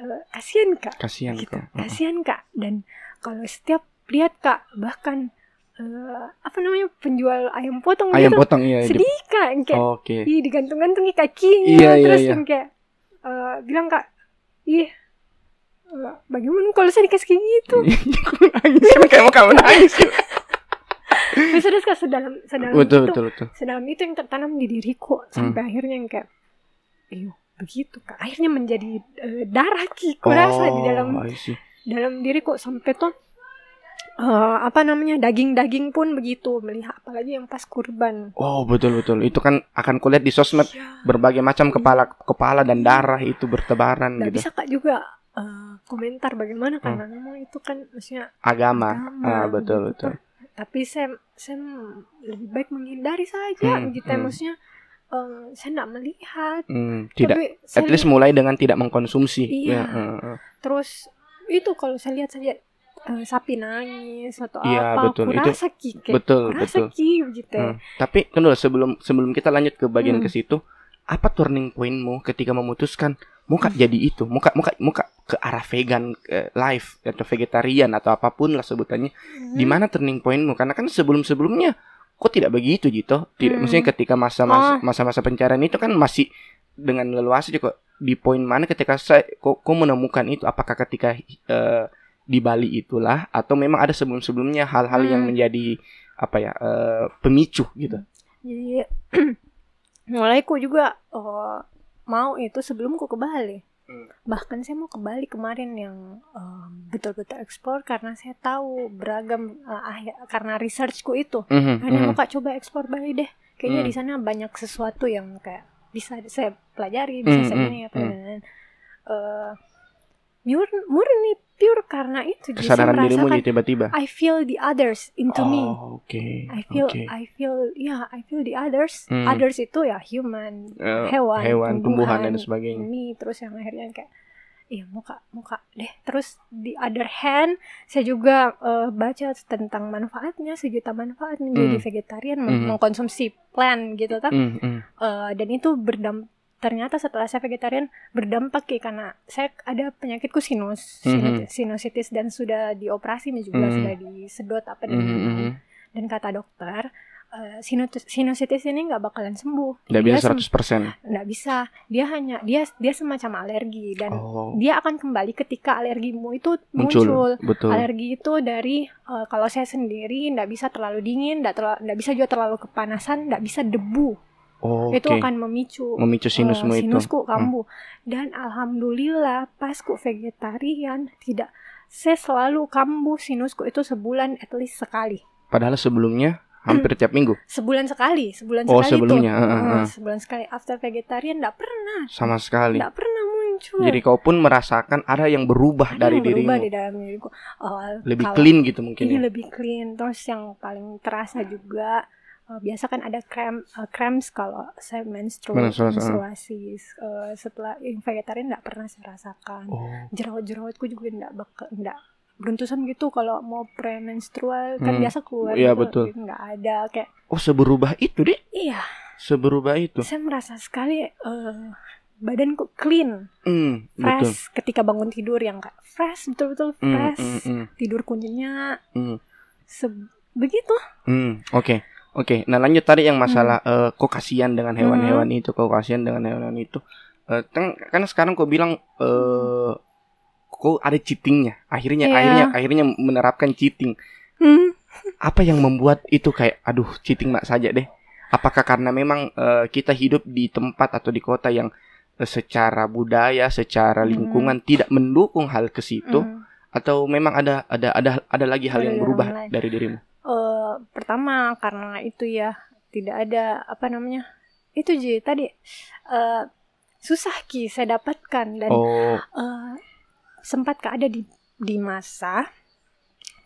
eh, kasihan kak kasihan gitu. Uh-uh. kasihan kak dan kalau setiap lihat kak bahkan eh, apa namanya penjual ayam potong Ayam gitu potong iya. di- sedih kak kayak Oke. ih digantung-gantungi kakinya Iya, iya, terus iya. yang kayak eh, bilang kak ih eh, bagaimana kalau saya dikasih kayak gitu nangis kayak mau kamu nangis. Terus terus kak sedalam sedalam betul itu betul betul. sedalam itu yang tertanam di diriku sampai akhirnya yang kayak iyo begitu kak akhirnya menjadi eh, darah ki ku rasa di dalam Oh, see. dalam diriku sampai tuh eh, apa namanya daging-daging pun begitu melihat apalagi yang pas kurban Oh betul betul. Itu kan akan kulihat di sosmed Iya. berbagai macam kepala kepala dan darah itu bertebaran nggak gitu. bisa kak juga eh, komentar bagaimana karena memang itu kan maksudnya Agama. Agama, Ah betul begitu. betul. tapi saya saya lebih baik menghindari saja Hmm, gitu hmm. maksudnya eh, saya tidak melihat Hmm, tidak. tapi At least mulai dengan tidak mengkonsumsi. Iya. Ya, uh, uh. terus itu kalau saya lihat saja eh, sapi nangis atau Iya, apa betul. aku Itu- rasa ki kayak betul betul. ki gitu Hmm. Tapi dulu sebelum sebelum kita lanjut ke bagian Hmm. ke situ, apa turning pointmu ketika memutuskan muka Hmm. jadi itu, muka muka muka ke arah vegan, ke life atau vegetarian atau apa pun lah sebutannya. Hmm. Di mana turning pointmu? Karena kan sebelum sebelumnya kok tidak begitu gitu. Tidak, Hmm. maksudnya ketika masa-masa Oh. masa-masa pencarian itu kan masih dengan leluasa juga di poin mana ketika saya kok, kok menemukan itu apakah ketika eh, di Bali itulah atau memang ada sebelum-sebelumnya hal-hal yang Hmm. menjadi apa ya eh, pemicu gitu. jadi mulai ku juga eh, mau itu sebelum ku ke Bali Hmm. Bahkan saya mau ke Bali kemarin yang em, betul-betul explore karena saya tahu beragam eh, ahli- karena researchku itu. Mhm, Karena mhm. mau kak coba explore Bali deh. Kayaknya Hmm. di sana banyak sesuatu yang kayak bisa saya pelajari, bisa Hmm, saya ini apa hmm. dan lain-lain. Eh, mur- murni pure karena itu. Jadi saya Kesadaran dirimu nih tiba-tiba. I feel the others into me. Oh, oke. I feel oke. I feel yeah I feel the others Hmm. others itu ya human Eh, hewan hewan, tumbuhan dan sebagainya. ini terus yang akhirnya kayak iya muka muka deh terus the other hand saya juga eh, baca tentang manfaatnya sejuta manfaat menjadi Hmm. vegetarian meng- Mhm. mengkonsumsi plant gitu kan Hmm, hmm. Eh, dan itu berdampak ternyata setelah saya vegetarian berdampak ya karena saya ada penyakitku sinus Mhm. sinus- sinusitis dan sudah dioperasi juga Mhm. sudah disedot apa dan lain-lain. mhm. dan kata dokter sinus- sinusitis ini nggak bakalan sembuh Nggak bisa sem- 100%. nggak bisa dia hanya dia dia semacam alergi dan Oh, dia akan kembali ketika alergimu itu muncul. muncul, Betul. alergi itu dari eh, kalau saya sendiri nggak bisa terlalu dingin nggak terlalu nggak bisa juga terlalu kepanasan nggak bisa debu Oh, itu akan memicu Memicu sinusmu eh, itu. sinusku kambuh dan alhamdulillah pas ku vegetarian tidak saya selalu kambuh sinusku itu sebulan at least sekali Padahal sebelumnya hampir tiap minggu. sebulan sekali sebulan Oh, sekali sebelumnya, itu eh, eh, Eh, eh. sebulan sekali after vegetarian nggak pernah Sama sekali. nggak pernah muncul Jadi kau pun merasakan ada yang berubah Ada dari yang berubah dirimu. di dalam diriku Eh, Lebih kalau- clean gitu mungkin ini ya. lebih clean terus yang paling terasa juga eh, biasa kan ada krem eh, cramps kalau saya menstru Menstruasi, menstruasi Eh, setelah vegetarian nggak pernah saya rasakan Oh. jerawat-jerawatku juga nggak nggak beruntusan gitu kalau mau premenstrual kan Hmm. biasa keluar Iya, gitu, betul. nggak ada kayak Oh, seberubah itu, Dek. iya Seberubah itu. saya merasa sekali eh, badanku clean Hmm, betul. fresh ketika bangun tidur yang kayak fresh betul-betul Hmm, fresh hmm, hmm, tidurku nyenyak hmm. Se- begitu Hmm, oke. Oke, nah lanjut tadi yang masalah Hmm. eh, kok kasihan dengan hewan-hewan itu, kok kasihan dengan hewan itu. Eh, kan, kan sekarang kau bilang eh kok ada cheatingnya. Akhirnya Iya. akhirnya akhirnya menerapkan cheating. Hmm. Apa yang membuat itu kayak aduh cheating mak saja deh. Apakah karena memang eh, kita hidup di tempat atau di kota yang eh, secara budaya, secara Hmm. lingkungan tidak mendukung hal ke situ Hmm. atau memang ada ada ada ada lagi hal yang berubah dari dirimu? Pertama karena itu ya tidak ada apa namanya itu ji tadi eh, susah ki saya dapatkan dan Oh, eh, sempat ada di di masa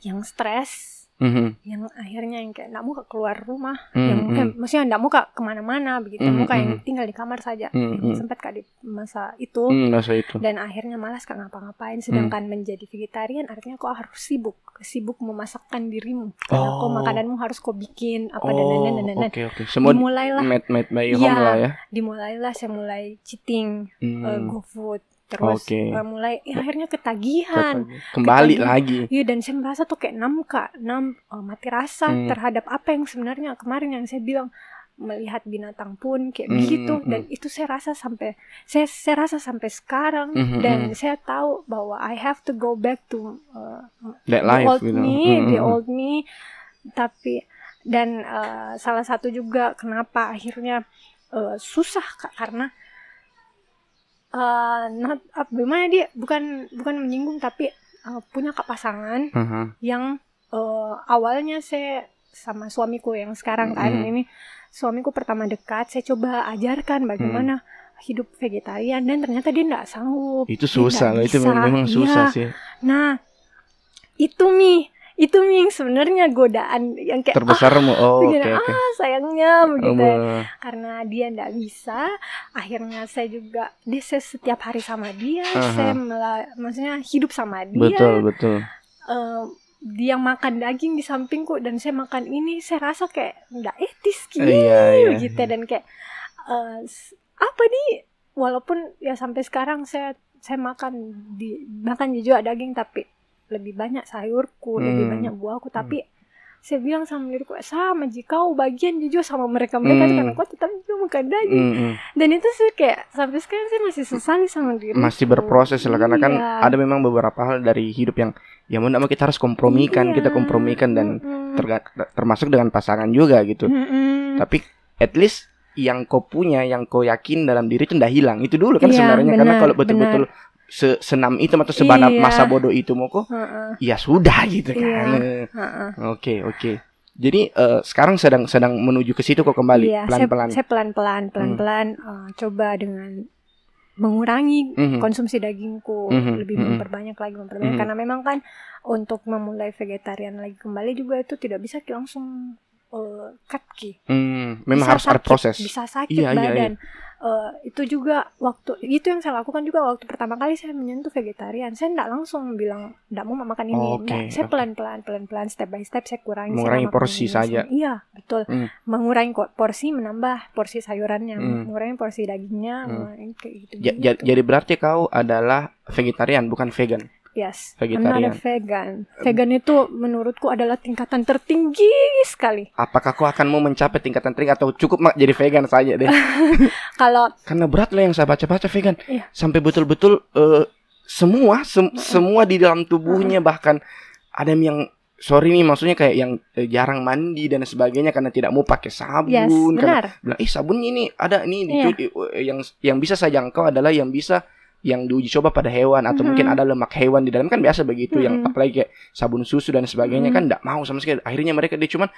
yang stres mhm, yang akhirnya yang kayak nggak mau keluar rumah mhm, yang eh, maksudnya nggak mau kak ke mana-mana begitu Hmm, mau kak yang hmm. tinggal di kamar saja Hmm, hmm. sempat kak di masa itu Hmm, masa itu. dan akhirnya malas kak ngapa-ngapain sedangkan menjadi vegetarian artinya kau harus sibuk sibuk memasakkan dirimu karena Oh. makananmu harus kau bikin apa oh, dan dan dan dan dan oke oke. Semua dimulailah made made by home lah ya. dimulailah saya mulai cheating Hmm. eh, go food terus Oke. eh, mulai ya, akhirnya ketagihan Kembali Ketagihan. lagi. Iya dan saya merasa tuh kayak enam kak enam eh, mati rasa Hmm. terhadap apa yang sebenarnya kemarin yang saya bilang melihat binatang pun kayak Hmm, begitu hmm, dan itu saya rasa sampai saya saya rasa sampai sekarang Mhm, dan mhm. saya tahu bahwa I have to go back to uh, That the life old gitu. me, Hmm, the hmm, old me. Tapi dan uh, salah satu juga kenapa akhirnya uh, susah kak karena uh, not, uh, gimana dia bukan bukan menyinggung tapi uh, punya kak pasangan hmm. Mhm. yang uh, awalnya saya sama suamiku yang sekarang kan Mm. ini suamiku pertama dekat saya coba ajarkan bagaimana hidup vegetarian dan ternyata dia nggak sanggup Itu susah loh. Itu memang susah Iya. sih. Nah, itu mi, itu yang sebenarnya godaan yang kayak Terbesarmu. Oh, oke begini, oke. ah sayangnya begitu. ya. Oh, Karena dia ndak bisa, akhirnya saya juga dia saya setiap hari sama dia, Aha. saya mela- maksudnya hidup sama dia. betul betul. Eh, dia makan daging di sampingku dan saya makan ini, saya rasa kayak ndak etis gitu, Iya iya. gitu dan kayak eh, s- apa nih? Walaupun ya sampai sekarang saya saya makan di makan juga daging tapi lebih banyak sayurku, lebih Hmm. banyak buahku tapi saya bilang sama diriku sama jika kau bagian jujur sama mereka mereka Hmm. karena kau tetap juga makan daging Hmm, hmm. dan itu sih kayak sampai sekarang saya masih sesali sama diri Masih berproses lah karena kan Iya. ada memang beberapa hal dari hidup yang ya mau kita harus kompromikan, Iya. kita kompromikan dan terga- termasuk dengan pasangan juga gitu. Mm-mm. Tapi at least yang kau punya, yang kau yakin dalam diri itu ndak hilang. Itu dulu kan Iya, sebenarnya karena benar, kalau betul-betul se senam itu atau sebanyak Iya. masa bodoh itu mau kok, Heeh, ya sudah gitu kan. Iya. Heeh. Oke, oke. Jadi eh, sekarang sedang sedang menuju ke situ kok kembali Iya, saya- pelan-pelan. Saya pelan-pelan, pelan-pelan eh, coba dengan mengurangi Mhm. konsumsi dagingku, Mhm, lebih mhm. memperbanyak lagi, memperbanyak. Mhm. Karena memang kan untuk memulai vegetarian lagi kembali juga itu tidak bisa langsung eh, cut ki. Hmm, memang Bisa harus ada sakit, proses. Bisa sakit Iya, iya, badan. Eh, itu juga waktu itu yang saya lakukan juga waktu pertama kali saya menyentuh vegetarian. Saya tidak langsung bilang tidak mau makan ini. Oke, Nggak. Saya oke. pelan-pelan, pelan-pelan, step by step saya kurangi. saya Mengurangi makan porsi ini, saja. Iya, betul. Hmm. Mengurangi kok porsi, menambah porsi sayurannya, Hmm. mengurangi porsi dagingnya, mengurangi kayak gitu. Ja- ja- jadi berarti kau adalah vegetarian bukan vegan. Yes, vegetarian. I'm not a vegan. Vegan itu menurutku adalah tingkatan tertinggi sekali. Apakah kau akan mau mencapai tingkatan tinggi atau cukup jadi vegan saja deh? Kalau Karena berat lah yang saya baca-baca vegan. Iya. Sampai betul-betul eh, semua sem- semua di dalam tubuhnya bahkan ada yang sorry nih maksudnya kayak yang eh, jarang mandi dan sebagainya karena tidak mau pakai sabun yes, karena benar. bilang ih sabun ini ada nih Iya. dicuci Eh, yang yang bisa saya jangkau adalah yang bisa yang diuji coba pada hewan atau Mhm. mungkin ada lemak hewan di dalam kan biasa begitu yang Mhm. apalagi kayak sabun susu dan sebagainya Mhm. kan tidak mau sama sekali akhirnya mereka dia cuman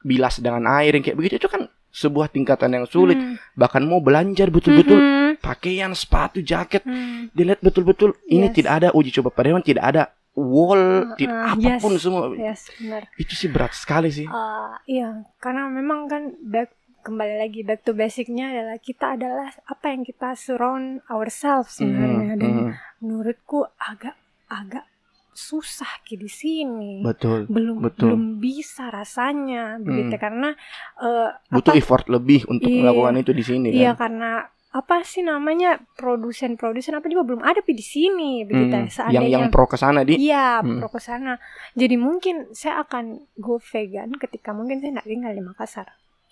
bilas dengan air yang kayak begitu itu kan sebuah tingkatan yang sulit Hmm. bahkan mau belanja betul-betul Mhm. pakaian sepatu jaket Hmm. dilihat betul-betul ini Yes. tidak ada uji coba pada hewan tidak ada wall Uh, tidak uh, apa pun yes. semua Yes, benar. itu sih berat sekali sih Eh, iya, karena memang kan back kembali lagi back to basicnya adalah kita adalah apa yang kita surround ourselves sebenarnya Mhm, dan mhm. menurutku agak agak susah ki di sini. betul belum betul. belum bisa rasanya begitu Hmm. karena eh, butuh apa effort lebih untuk Iya. melakukan itu di sini iya kan karena apa sih namanya produsen-produsen apa juga belum ada di sini begitu Hmm, yang seandainya yang pro ke sana di Iya, Hmm. pro ke sana. Jadi mungkin saya akan go vegan ketika mungkin saya tidak tinggal di Makassar.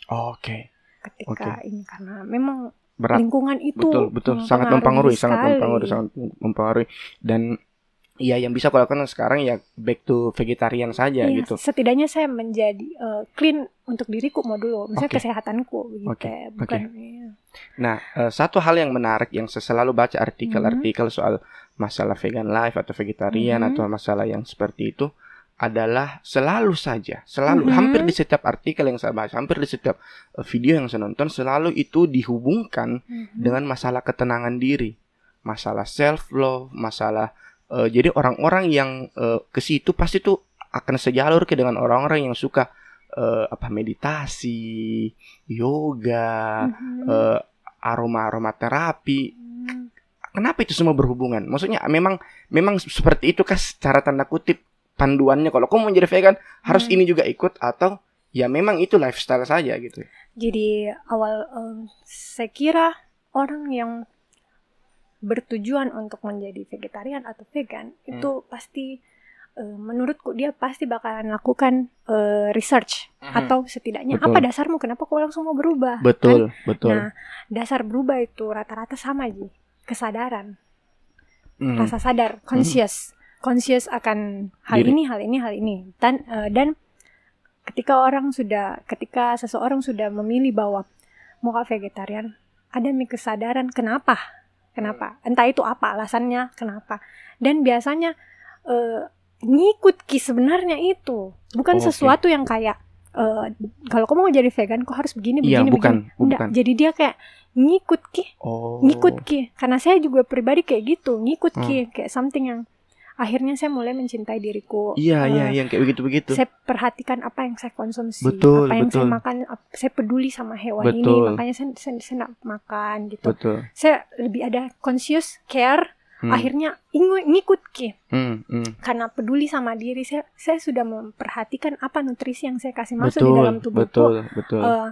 Oke. Ketika ini karena memang berat. lingkungan itu betul betul. sangat mempengaruhi sangat mempengaruhi sangat mempengaruhi. Dan ya yang bisa aku lakukan sekarang ya back to vegetarian saja Iya, gitu. Setidaknya saya menjadi eh, clean untuk diriku mau dulu, misalnya Oke. kesehatanku gitu. Oke, Bukan iya. nah eh, satu hal yang menarik yang saya selalu baca artikel-artikel soal masalah vegan life atau vegetarian Mhm. atau masalah yang seperti itu adalah selalu saja selalu Mhm. hampir di setiap artikel yang saya baca hampir di setiap eh, video yang saya nonton selalu itu dihubungkan Mhm. dengan masalah ketenangan diri, masalah self love, masalah eh, jadi orang-orang yang eh, ke situ pasti tuh akan sejalur ke dengan orang-orang yang suka eh, apa meditasi, yoga, Mhm. eh, aroma aroma terapi. Hmm. Kenapa itu semua berhubungan? Maksudnya memang memang seperti itu kah secara tanda kutip panduannya kalau kamu mau jadi vegan harus Hmm. ini juga ikut atau ya memang itu lifestyle saja gitu. Jadi awal em, saya kira orang yang bertujuan untuk menjadi vegetarian atau vegan Hmm. itu pasti menurutku dia pasti bakalan lakukan eh, research atau setidaknya Hmm. Betul. apa dasarmu kenapa kau langsung mau berubah? kan? Betul, betul. Nah, dasar berubah itu rata-rata sama aja. Kesadaran, Mhm. rasa sadar, conscious. Conscious akan hal Diri. ini, hal ini, hal ini. Dan eh, dan ketika orang sudah ketika seseorang sudah memilih bahwa mau ke vegetarian, ada kesadaran kenapa? Kenapa? Entah itu apa alasannya, kenapa. Dan biasanya eh, ngikut ki sebenarnya itu. Bukan Oke. sesuatu yang kayak eh, kalau kamu mau jadi vegan kok harus begini begini bukan, begini. Bukan. Jadi dia kayak ngikut ki Oh. ngikut ki karena saya juga pribadi kayak gitu ngikut Hmm. ki kayak something yang akhirnya saya mulai mencintai diriku Iya, Eh, iya, yang kayak begitu-begitu. saya perhatikan apa yang saya konsumsi Betul, apa yang saya betul. makan ap- saya peduli sama hewan ini Betul. makanya saya saya, saya makan gitu Betul. saya lebih ada conscious care Hmm, akhirnya ngikut ki hmm, hmm. karena peduli sama diri saya saya sudah memperhatikan apa nutrisi yang saya kasih masuk di Betul, dalam tubuhku betul, betul. Eh,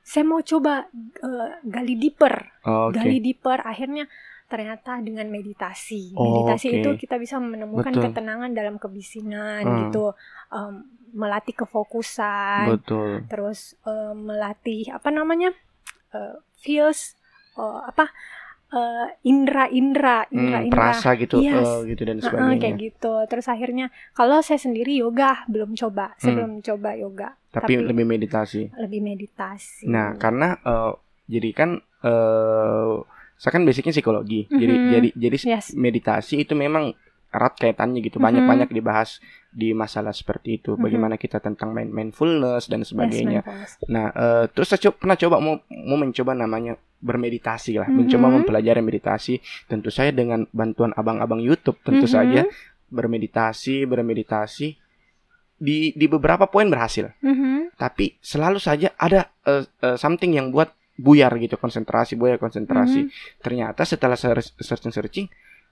saya mau coba eh, gali deeper Oh, Oke. gali deeper akhirnya ternyata dengan meditasi Oh, meditasi oke. itu kita bisa menemukan Betul. ketenangan dalam kebisingan Hmm. gitu Em, melatih kefokusan Betul. terus em, melatih apa namanya Eh, feels eh, apa eh, indra indra indra Hmm, indra perasa gitu, Yes. eh, gitu dan sebagainya. kayak gitu terus akhirnya kalau saya sendiri yoga belum coba saya Hmm. belum coba yoga Tapi, tapi- lebih meditasi. lebih meditasi Nah, karena eh, jadi kan eh saya kan basicnya psikologi. Jadi Mhm. jadi jadi Yes. meditasi itu memang erat kaitannya gitu. Mhm. Banyak-banyak dibahas di masalah seperti itu. Mhm. Bagaimana kita tentang main mindfulness dan sebagainya. Yes, mindfulness. Nah, eh, terus saya co- pernah coba mau mau mencoba namanya bermeditasi lah, Mhm. mencoba mempelajari meditasi. Tentu saya dengan bantuan abang-abang YouTube tentu Mhm. saja bermeditasi, bermeditasi di di beberapa poin berhasil. Mhm. Tapi selalu saja ada eh, eh, something yang buat buyar gitu konsentrasi, buyar konsentrasi. Mhm. Ternyata setelah searching searching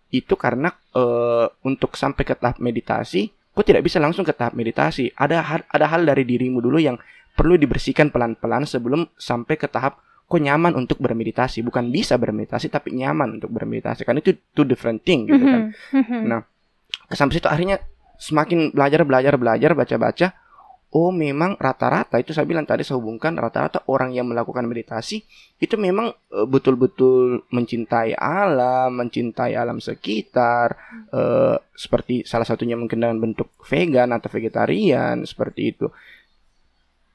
itu karena eh, untuk sampai ke tahap meditasi, kok tidak bisa langsung ke tahap meditasi. Ada hal- ada hal dari dirimu dulu yang perlu dibersihkan pelan-pelan sebelum sampai ke tahap kok nyaman untuk bermeditasi. Bukan bisa bermeditasi tapi nyaman untuk bermeditasi. Kan itu two different thing gitu kan. Mhm. Mhm. Nah, Sampai situ akhirnya semakin belajar belajar belajar baca-baca Oh memang rata-rata itu saya bilang tadi saya hubungkan rata-rata orang yang melakukan meditasi itu memang eh, betul-betul mencintai alam, mencintai alam sekitar, eh, seperti salah satunya mungkin dengan bentuk vegan atau vegetarian seperti itu.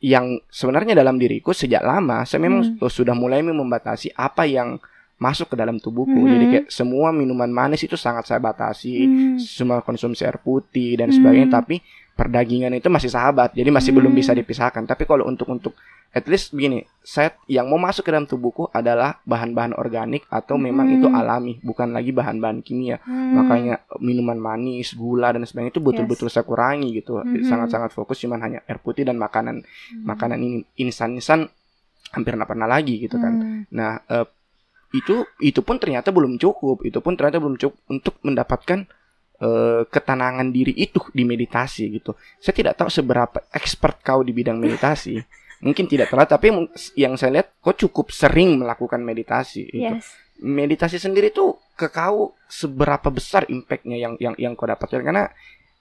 Yang sebenarnya dalam diriku sejak lama saya memang Hmm. sudah mulai membatasi apa yang masuk ke dalam tubuhku. Mhm. Jadi kayak semua minuman manis itu sangat saya batasi Hmm. semua konsumsi air putih dan sebagainya Hmm. tapi perdagingan itu masih sahabat jadi masih belum Hmm. bisa dipisahkan tapi kalau untuk untuk at least begini saya yang mau masuk ke dalam tubuhku adalah bahan-bahan organik atau memang Hmm. itu alami bukan lagi bahan-bahan kimia Hmm. makanya minuman manis gula dan sebagainya itu betul-betul saya kurangi gitu Mhm. sangat-sangat fokus cuman hanya air putih dan makanan Hmm. makanan ini insan-insan hampir nggak pernah lagi gitu kan Hmm. Nah, eh, itu itu pun ternyata belum cukup. Itu pun ternyata belum cukup untuk mendapatkan eh, ketenangan diri itu di meditasi gitu. Saya tidak tahu seberapa expert kau di bidang meditasi. Mungkin tidak telat, tapi yang saya lihat kau cukup sering melakukan meditasi. Itu. Yes. Meditasi sendiri tuh ke kau seberapa besar impactnya yang yang yang kau dapatkan karena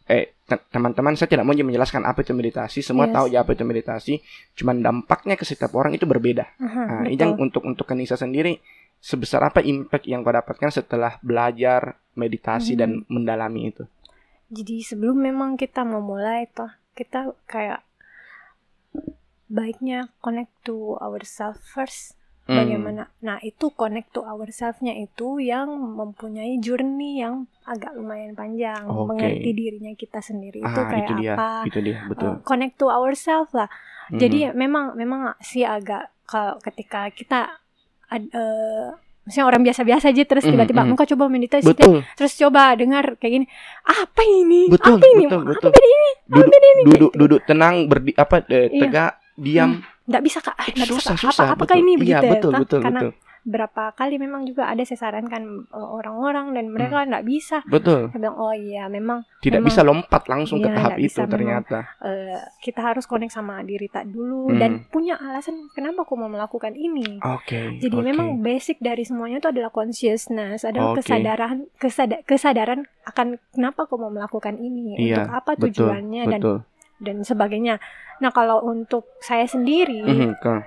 eh te- teman-teman saya tidak mau menjelaskan apa itu meditasi. Semua Yes. tahu ya apa itu meditasi. Cuman dampaknya ke setiap orang itu berbeda. Aha, Nah, betul. Ijang untuk untuk Kenisa sendiri sebesar apa impact yang kau dapatkan setelah belajar meditasi Hmm. dan mendalami itu? Jadi sebelum memang kita mau mulai toh kita kayak baiknya connect to ourselves first. Hmm. Bagaimana? Nah itu connect to ourselves-nya itu yang mempunyai journey yang agak lumayan panjang, Oke. mengerti dirinya kita sendiri itu Ah, kayak itu dia, apa. itu dia, betul. Uh, connect to ourselves lah. Mhm. Jadi memang memang sih agak kalau ketika kita ad- eh, misalnya orang biasa-biasa aja terus tiba-tiba mhm. engkau coba meditasi deh." betul, terus coba dengar kayak gini apa ini betul, apa ini betul, apa betul. ini Duduk, ini duduk, duduk tenang, berdi, apa, eh, Iya. tegak, diam. nggak bisa kak ah, nggak bisa susah, Kak. susah. apa apakah betul. ini Iya, begitu ya, betul, toh? betul, karena betul, berapa kali memang juga ada saya sarankan eh, orang-orang dan mereka nggak bisa betul. saya bilang oh iya memang Tidak Memang- bisa lompat langsung ke Iya, tahap nggak itu bisa, memang. ternyata. eh, kita harus connect sama diri tak dulu Hmm. dan punya alasan kenapa aku mau melakukan ini Oke. Jadi oke. memang basic dari semuanya itu adalah consciousness, adalah Oke. kesadaran kesada- kesadaran akan kenapa aku mau melakukan ini, Iya, untuk apa betul, tujuannya dan betul. dan sebagainya. Nah, kalau untuk saya sendiri Mhm, Kang.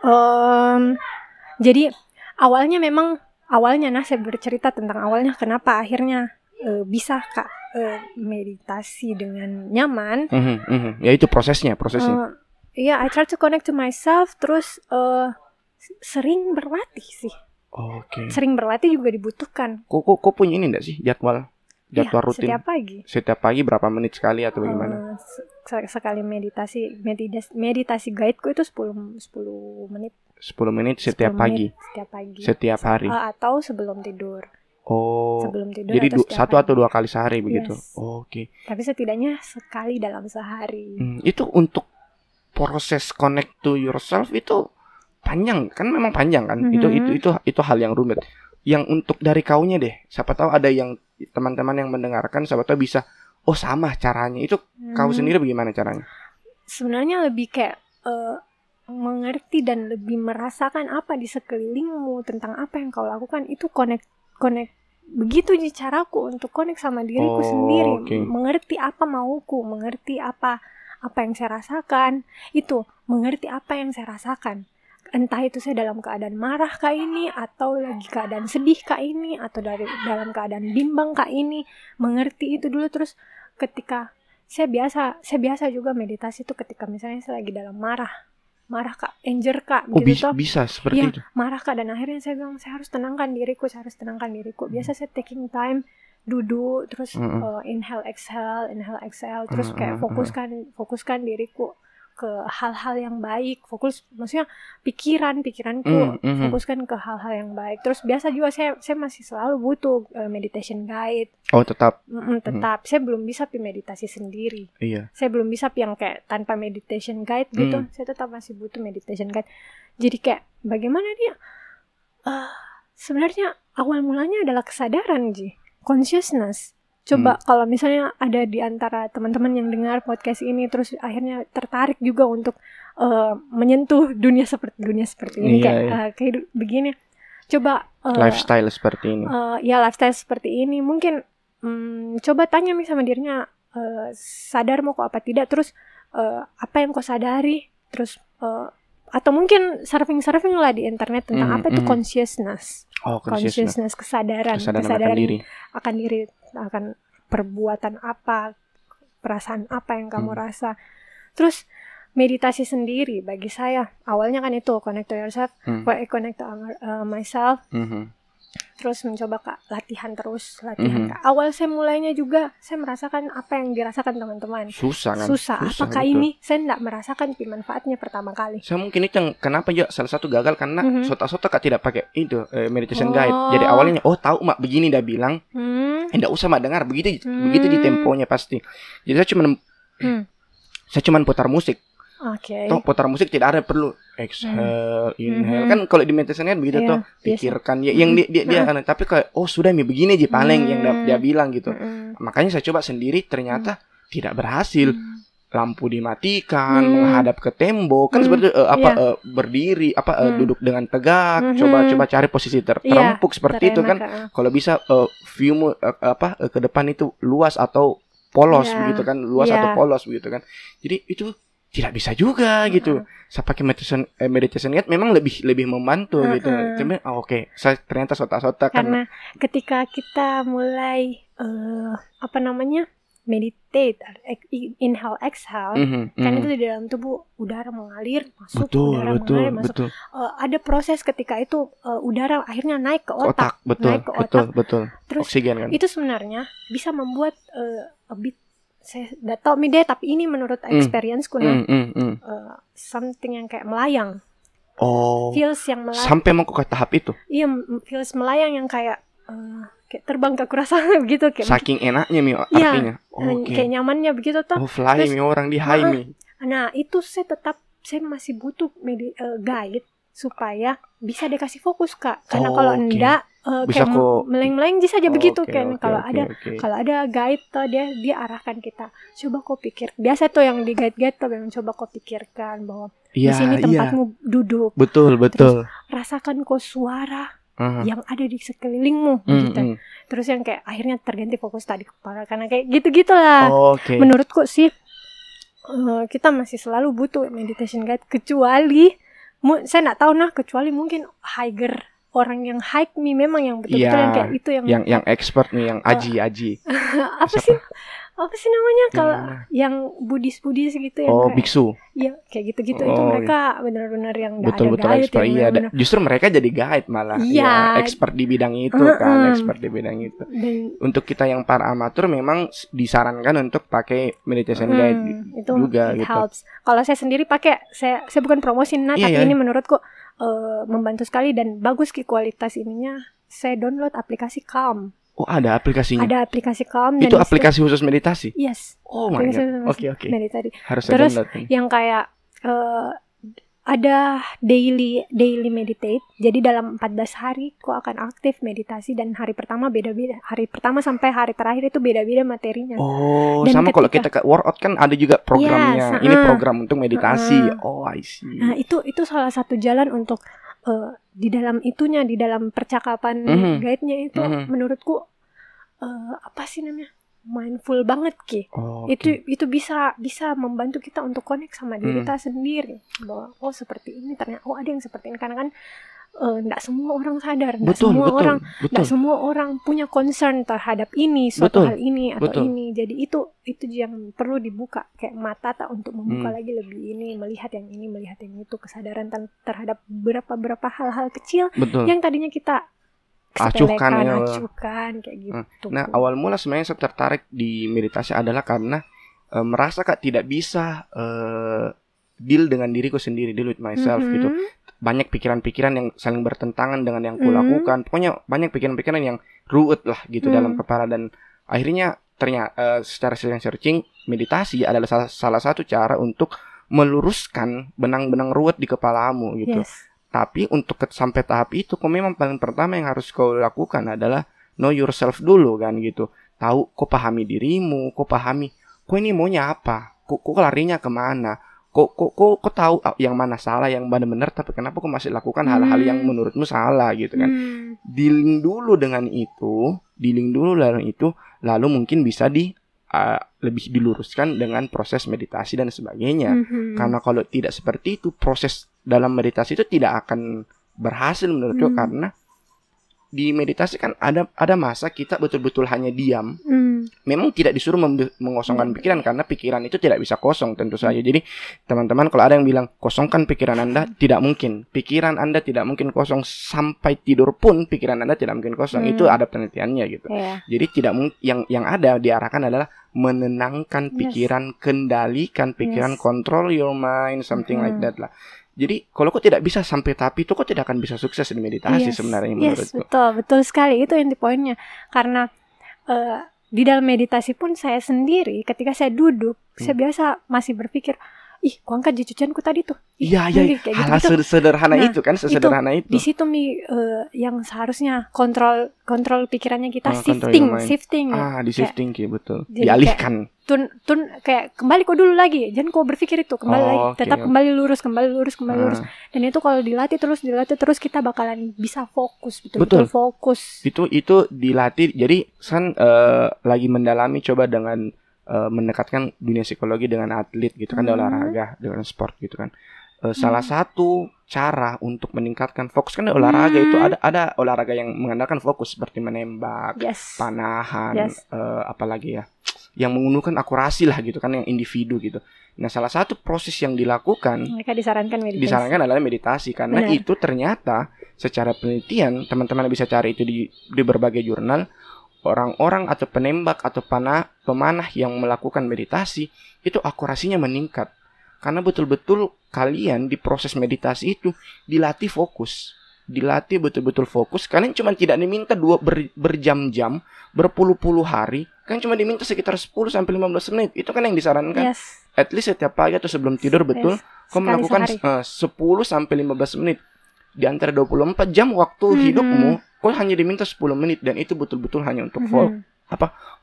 em, jadi awalnya memang awalnya nah saya bercerita tentang awalnya kenapa akhirnya eh, bisa Kak eh, meditasi dengan nyaman. Mhm, mhm. Ya itu prosesnya, prosesnya. Eh, Iya, I try to connect to myself terus eh, sering berlatih sih. Oke. Sering berlatih juga dibutuhkan. Kok, kok, kok punya ini enggak sih jadwal? Jadwal Iya, rutin? Setiap pagi. Setiap pagi berapa menit sekali atau bagaimana? Se- sekali meditasi meditasi meditasi guideku itu 10 10 menit 10 menit 10 setiap pagi, menit setiap pagi setiap hari. Eh, atau sebelum tidur Oh, sebelum tidur jadi atau satu pagi. atau dua kali sehari begitu? Yes. Oke. tapi setidaknya sekali dalam sehari Hmm, itu untuk proses connect to yourself itu panjang kan memang panjang kan? Itu Mhm. itu itu itu hal yang rumit. Yang untuk dari kaunya deh, siapa tahu ada yang teman-teman yang mendengarkan, siapa tahu bisa oh sama caranya. Itu kau Hmm, sendiri bagaimana caranya? sebenarnya lebih kayak eh, mengerti dan lebih merasakan apa di sekelilingmu tentang apa yang kau lakukan itu connect connect. Begitu sih caraku untuk connect sama diriku Oh, sendiri. oke. mengerti apa mauku mengerti apa apa yang saya rasakan. Itu mengerti apa yang saya rasakan. Entah itu saya dalam keadaan marah kak ini atau lagi keadaan sedih kak ini atau dari dalam keadaan bimbang kak ini. Mengerti itu dulu terus ketika saya biasa saya biasa juga meditasi itu ketika misalnya saya lagi dalam marah marah kak anger kak Oh gitu bisa toh. bisa seperti Iya. itu. marah kak dan akhirnya saya bilang saya harus tenangkan diriku saya harus tenangkan diriku biasa saya taking time duduk terus Mm-mm. uh, inhale exhale inhale exhale terus kayak Mm-mm. fokuskan fokuskan diriku ke hal-hal yang baik fokus maksudnya pikiran pikiranku Mm, mhm. fokuskan ke hal-hal yang baik. Terus biasa juga saya saya masih selalu butuh uh, meditation guide. Oh tetap? Mm-mm, tetap. Saya belum bisa pi meditasi sendiri. Iya. saya belum bisa pi yang kayak tanpa meditation guide gitu. Hmm. saya tetap masih butuh meditation guide. Jadi kayak bagaimana dia? Eh, sebenarnya awal mulanya adalah kesadaran ji. Consciousness coba kalau misalnya ada di antara teman-teman yang dengar podcast ini terus akhirnya tertarik juga untuk eh, menyentuh dunia seperti dunia seperti ini Iya, kayak iya. eh, kayak begini coba eh, Lifestyle seperti ini. eh, ya lifestyle seperti ini mungkin hmm, coba tanya nih sama dirinya eh, sadar mau kok apa tidak terus eh, apa yang kau sadari terus eh, atau mungkin surfing surfing lah di internet tentang Mhm, apa itu mhm. consciousness oh consciousness. consciousness kesadaran Kesadaran akan kesadaran diri. akan diri akan perbuatan apa perasaan apa yang kamu Hmm. rasa terus meditasi sendiri bagi saya awalnya kan itu connect to yourself Hmm. connect to uh, myself Mhm. Terus mencoba kak latihan terus latihan Mhm. kak awal saya mulainya juga saya merasakan apa yang dirasakan teman-teman Susah kan? susah, apakah betul. ini saya tidak merasakan manfaatnya pertama kali Saya mungkin itu yang kenapa ya salah satu gagal karena Mhm. sota-sota kak tidak pakai itu eh, meditation Oh. guide. Jadi awalnya oh tahu mak begini dia bilang, hmm, eh, enggak usah mak dengar begitu Hmm. begitu di temponya pasti. Jadi saya cuma Hmm. saya cuma putar musik. Oke Toh putar musik tidak ada perlu exhale, inhale. Mhm. Kan kalau di meditation guide begitu Iya, tuh biasa. pikirkan ya yang dia dia, dia Heeh. kan tapi kayak oh sudah mi begini aja paling yang dia, Hmm. dia bilang gitu. Mm-mm. Makanya saya coba sendiri ternyata tidak berhasil. Hmm. lampu dimatikan, Hmm. menghadap ke tembok, kan Hmm, seperti eh, apa iya. eh, berdiri, apa eh, Hmm. duduk dengan tegak, Mhm. coba coba cari posisi ter Iya, terempuk seperti itu kan. Ah. Kalau bisa eh, viewmu eh, apa eh, ke depan itu luas atau polos Iya. begitu kan, luas Iya. atau polos begitu kan. Jadi itu tidak bisa juga gitu. Heeh. Saya pakai meditation eh, meditation guide memang lebih lebih membantu gitu. Heeh. Tapi oh, oke, saya ternyata sota-sota kan. karena ketika kita mulai eh, apa namanya meditate ex- inhale exhale Mhm, kan mhm. itu di dalam tubuh udara mengalir masuk betul, udara betul, mengalir masuk betul. Eh, ada proses ketika itu eh, udara akhirnya naik ke Otak, otak, betul, naik ke betul, otak betul. terus Oksigen kan. itu sebenarnya bisa membuat eh, a bit saya tidak tahu nih deh tapi ini menurut Hmm. experienceku nah Mm, mm, mm. eh, something yang kayak melayang Oh. feels yang melayang Sampai mau ke tahap itu. iya feels melayang yang kayak eh, kayak terbang ke kurasa gitu kayak Saking enaknya mi Iya, artinya. eh, Oke. kayak nyamannya begitu toh Oh fly Terus- mi orang di high mi. nah itu saya tetap saya masih butuh medi- eh, guide supaya bisa dikasih fokus kak karena Oh, kalau oke. enggak eh, Bisa kok- meleng-meleng aja saja begitu Oke, kan oke, kalau oke, ada oke. kalau ada guide tuh dia dia arahkan kita coba kau pikir biasa tuh yang di guide guide tuh yang coba kau pikirkan bahwa di Iya, sini iya. tempatmu duduk Betul, betul. rasakan kau suara Aha. yang ada di sekelilingmu Mm, gitu mm. terus yang kayak akhirnya terganti fokus tadi kepala karena kayak gitu gitulah Oke. menurutku sih eh, kita masih selalu butuh meditation guide kecuali mu- saya nggak tahu nah kecuali mungkin hiker orang yang hike nih memang yang betul-betul Iya, yang kayak itu yang, Yang yang expert nih, yang aji aji. apa Siapa? sih apa sih namanya kalau Yang mana? yang Buddhis Buddhis gitu yang Oh, kayak biksu. ya kayak gitu-gitu itu Oh, mereka benar-benar yang nggak Betul ada betul guide expert. Iya, benar-benar- justru mereka jadi guide malah. Iya. Iya, expert di bidang itu kan, Mm-mm. expert di bidang itu. dan Untuk kita yang para amatur memang disarankan untuk pakai meditation Hmm, guide itu juga it gitu. Kalau saya sendiri pakai, saya saya bukan promosi nah, Iya, tapi iya. ini menurutku eh, membantu sekali dan bagus ki kualitas ininya. Saya download aplikasi Calm. Oh, ada aplikasinya. Ada aplikasi Calm dan Itu aplikasi khusus meditasi. Yes. Oh my god. Oke, oke. meditasi. Harus saya Terus download. Yang kayak eh, ada daily daily meditate. Jadi dalam 14 hari kok akan aktif meditasi dan hari pertama beda-beda. Hari pertama sampai hari terakhir itu beda-beda materinya. Oh, Dan sama kalau ketika- kita ke workout kan ada juga programnya. Yes, Ini uh-uh. program untuk meditasi. Uh-uh. Oh, I see. Nah itu itu salah satu jalan untuk eh, di dalam itunya di dalam percakapan Mhm. guide-nya itu Mhm. menurutku eh, apa sih namanya mindful banget ki. Oh, Itu oke. itu bisa bisa membantu kita untuk connect sama diri Hmm. kita sendiri bahwa oh seperti ini ternyata oh ada yang seperti ini karena kan eh, nggak semua orang sadar, nggak betul semua betul orang nggak semua orang punya concern terhadap ini suatu Betul, hal ini atau betul. ini jadi itu itu yang perlu dibuka kayak mata tak untuk membuka Hmm. lagi lebih ini melihat yang ini melihat yang itu kesadaran terhadap beberapa beberapa hal-hal kecil betul yang tadinya kita Acuhkan, ya. acuhkan kayak gitu Nah, awal mula sebenarnya saya tertarik di meditasi adalah karena eh, merasa kak tidak bisa eh, deal dengan diriku sendiri, deal with myself Mhm. gitu. Banyak pikiran-pikiran yang saling bertentangan dengan yang kulakukan. Pokoknya banyak pikiran-pikiran yang ruwet lah gitu Mhm. dalam kepala dan akhirnya ternyata eh, secara searching meditasi adalah salah, salah satu cara untuk meluruskan benang-benang ruwet di kepalamu gitu. yes Tapi untuk ke- sampai tahap itu, kau memang paling pertama yang harus kau lakukan adalah know yourself dulu kan gitu. Tahu, kau pahami dirimu, kau pahami, kau ini maunya apa, kau, kau larinya ke mana, kau, kau, kau, kau tahu ah, yang mana salah, yang mana benar, tapi kenapa kau masih lakukan hal-hal yang Hmm. menurutmu salah gitu kan. Hmm. Dealing dulu dengan itu, dealing dulu dengan itu, lalu mungkin bisa di ah, lebih diluruskan dengan proses meditasi dan sebagainya. Mhm. Karena kalau tidak seperti itu, proses dalam meditasi itu tidak akan berhasil menurutku Hmm. karena di meditasi kan ada ada masa kita betul-betul hanya diam. Hmm. Memang tidak disuruh mengosongkan pikiran karena pikiran itu tidak bisa kosong tentu saja. Jadi teman-teman kalau ada yang bilang kosongkan pikiran Anda, tidak mungkin. Pikiran Anda tidak mungkin kosong sampai tidur pun pikiran Anda tidak mungkin kosong. Hmm. Itu ada penelitiannya gitu. Ya. Jadi tidak yang yang ada diarahkan adalah menenangkan Yes. pikiran, kendalikan pikiran, Yes. control your mind, something like Mhm. that lah. Jadi kalau kau tidak bisa sampai tahap itu, kau tidak akan bisa sukses di meditasi Yes, sebenarnya yes, menurutku. betul, betul sekali. Itu yang di poinnya. Karena eh, di dalam meditasi pun saya sendiri ketika saya duduk, saya Hmm. biasa masih berpikir, ih, ku angkat cucianku tadi tuh. Iya, iya, nanti kayak hal gitu-gitu. sederhana Nah, itu kan, sesederhana itu. Di situ mi eh, yang seharusnya kontrol kontrol pikirannya kita control shifting, shifting. Ah, di shifting Ki, betul. Jadi Dialihkan. Tun tun kayak kembali kok dulu lagi. Jangan kau berpikir itu, kembali Oh, lagi. oke, Tetap kembali lurus, kembali lurus, kembali lurus. Ah, Dan itu kalau dilatih terus, dilatih terus kita bakalan bisa fokus, betul-betul Betul. fokus. itu itu dilatih. Jadi San eh, lagi mendalami coba dengan eh, mendekatkan dunia psikologi dengan atlet gitu kan, Hmm. olahraga, dengan sport gitu kan. Eh, Salah satu cara untuk meningkatkan fokus kan olahraga Hmm. itu ada ada olahraga yang mengandalkan fokus seperti menembak, Yes. panahan, Yes. eh, apalagi ya, yang menggunakan akurasi lah gitu kan, yang individu gitu. Nah salah satu proses yang dilakukan Mereka disarankan meditasi. disarankan adalah meditasi karena Benar. itu ternyata secara penelitian teman-teman bisa cari itu di di berbagai jurnal orang-orang atau penembak atau panah pemanah yang melakukan meditasi itu akurasinya meningkat karena betul-betul kalian di proses meditasi itu dilatih fokus dilatih betul-betul fokus kalian cuma tidak diminta dua ber- berjam-jam berpuluh-puluh hari kan cuma diminta sekitar 10 sampai 15 menit itu kan yang disarankan Yes. at least setiap pagi atau sebelum tidur betul yes. kau melakukan sehari. eh, 10 sampai 15 menit di antara 24 jam waktu Mhm. hidupmu kau hanya diminta 10 menit dan itu betul-betul hanya untuk fo- Mhm.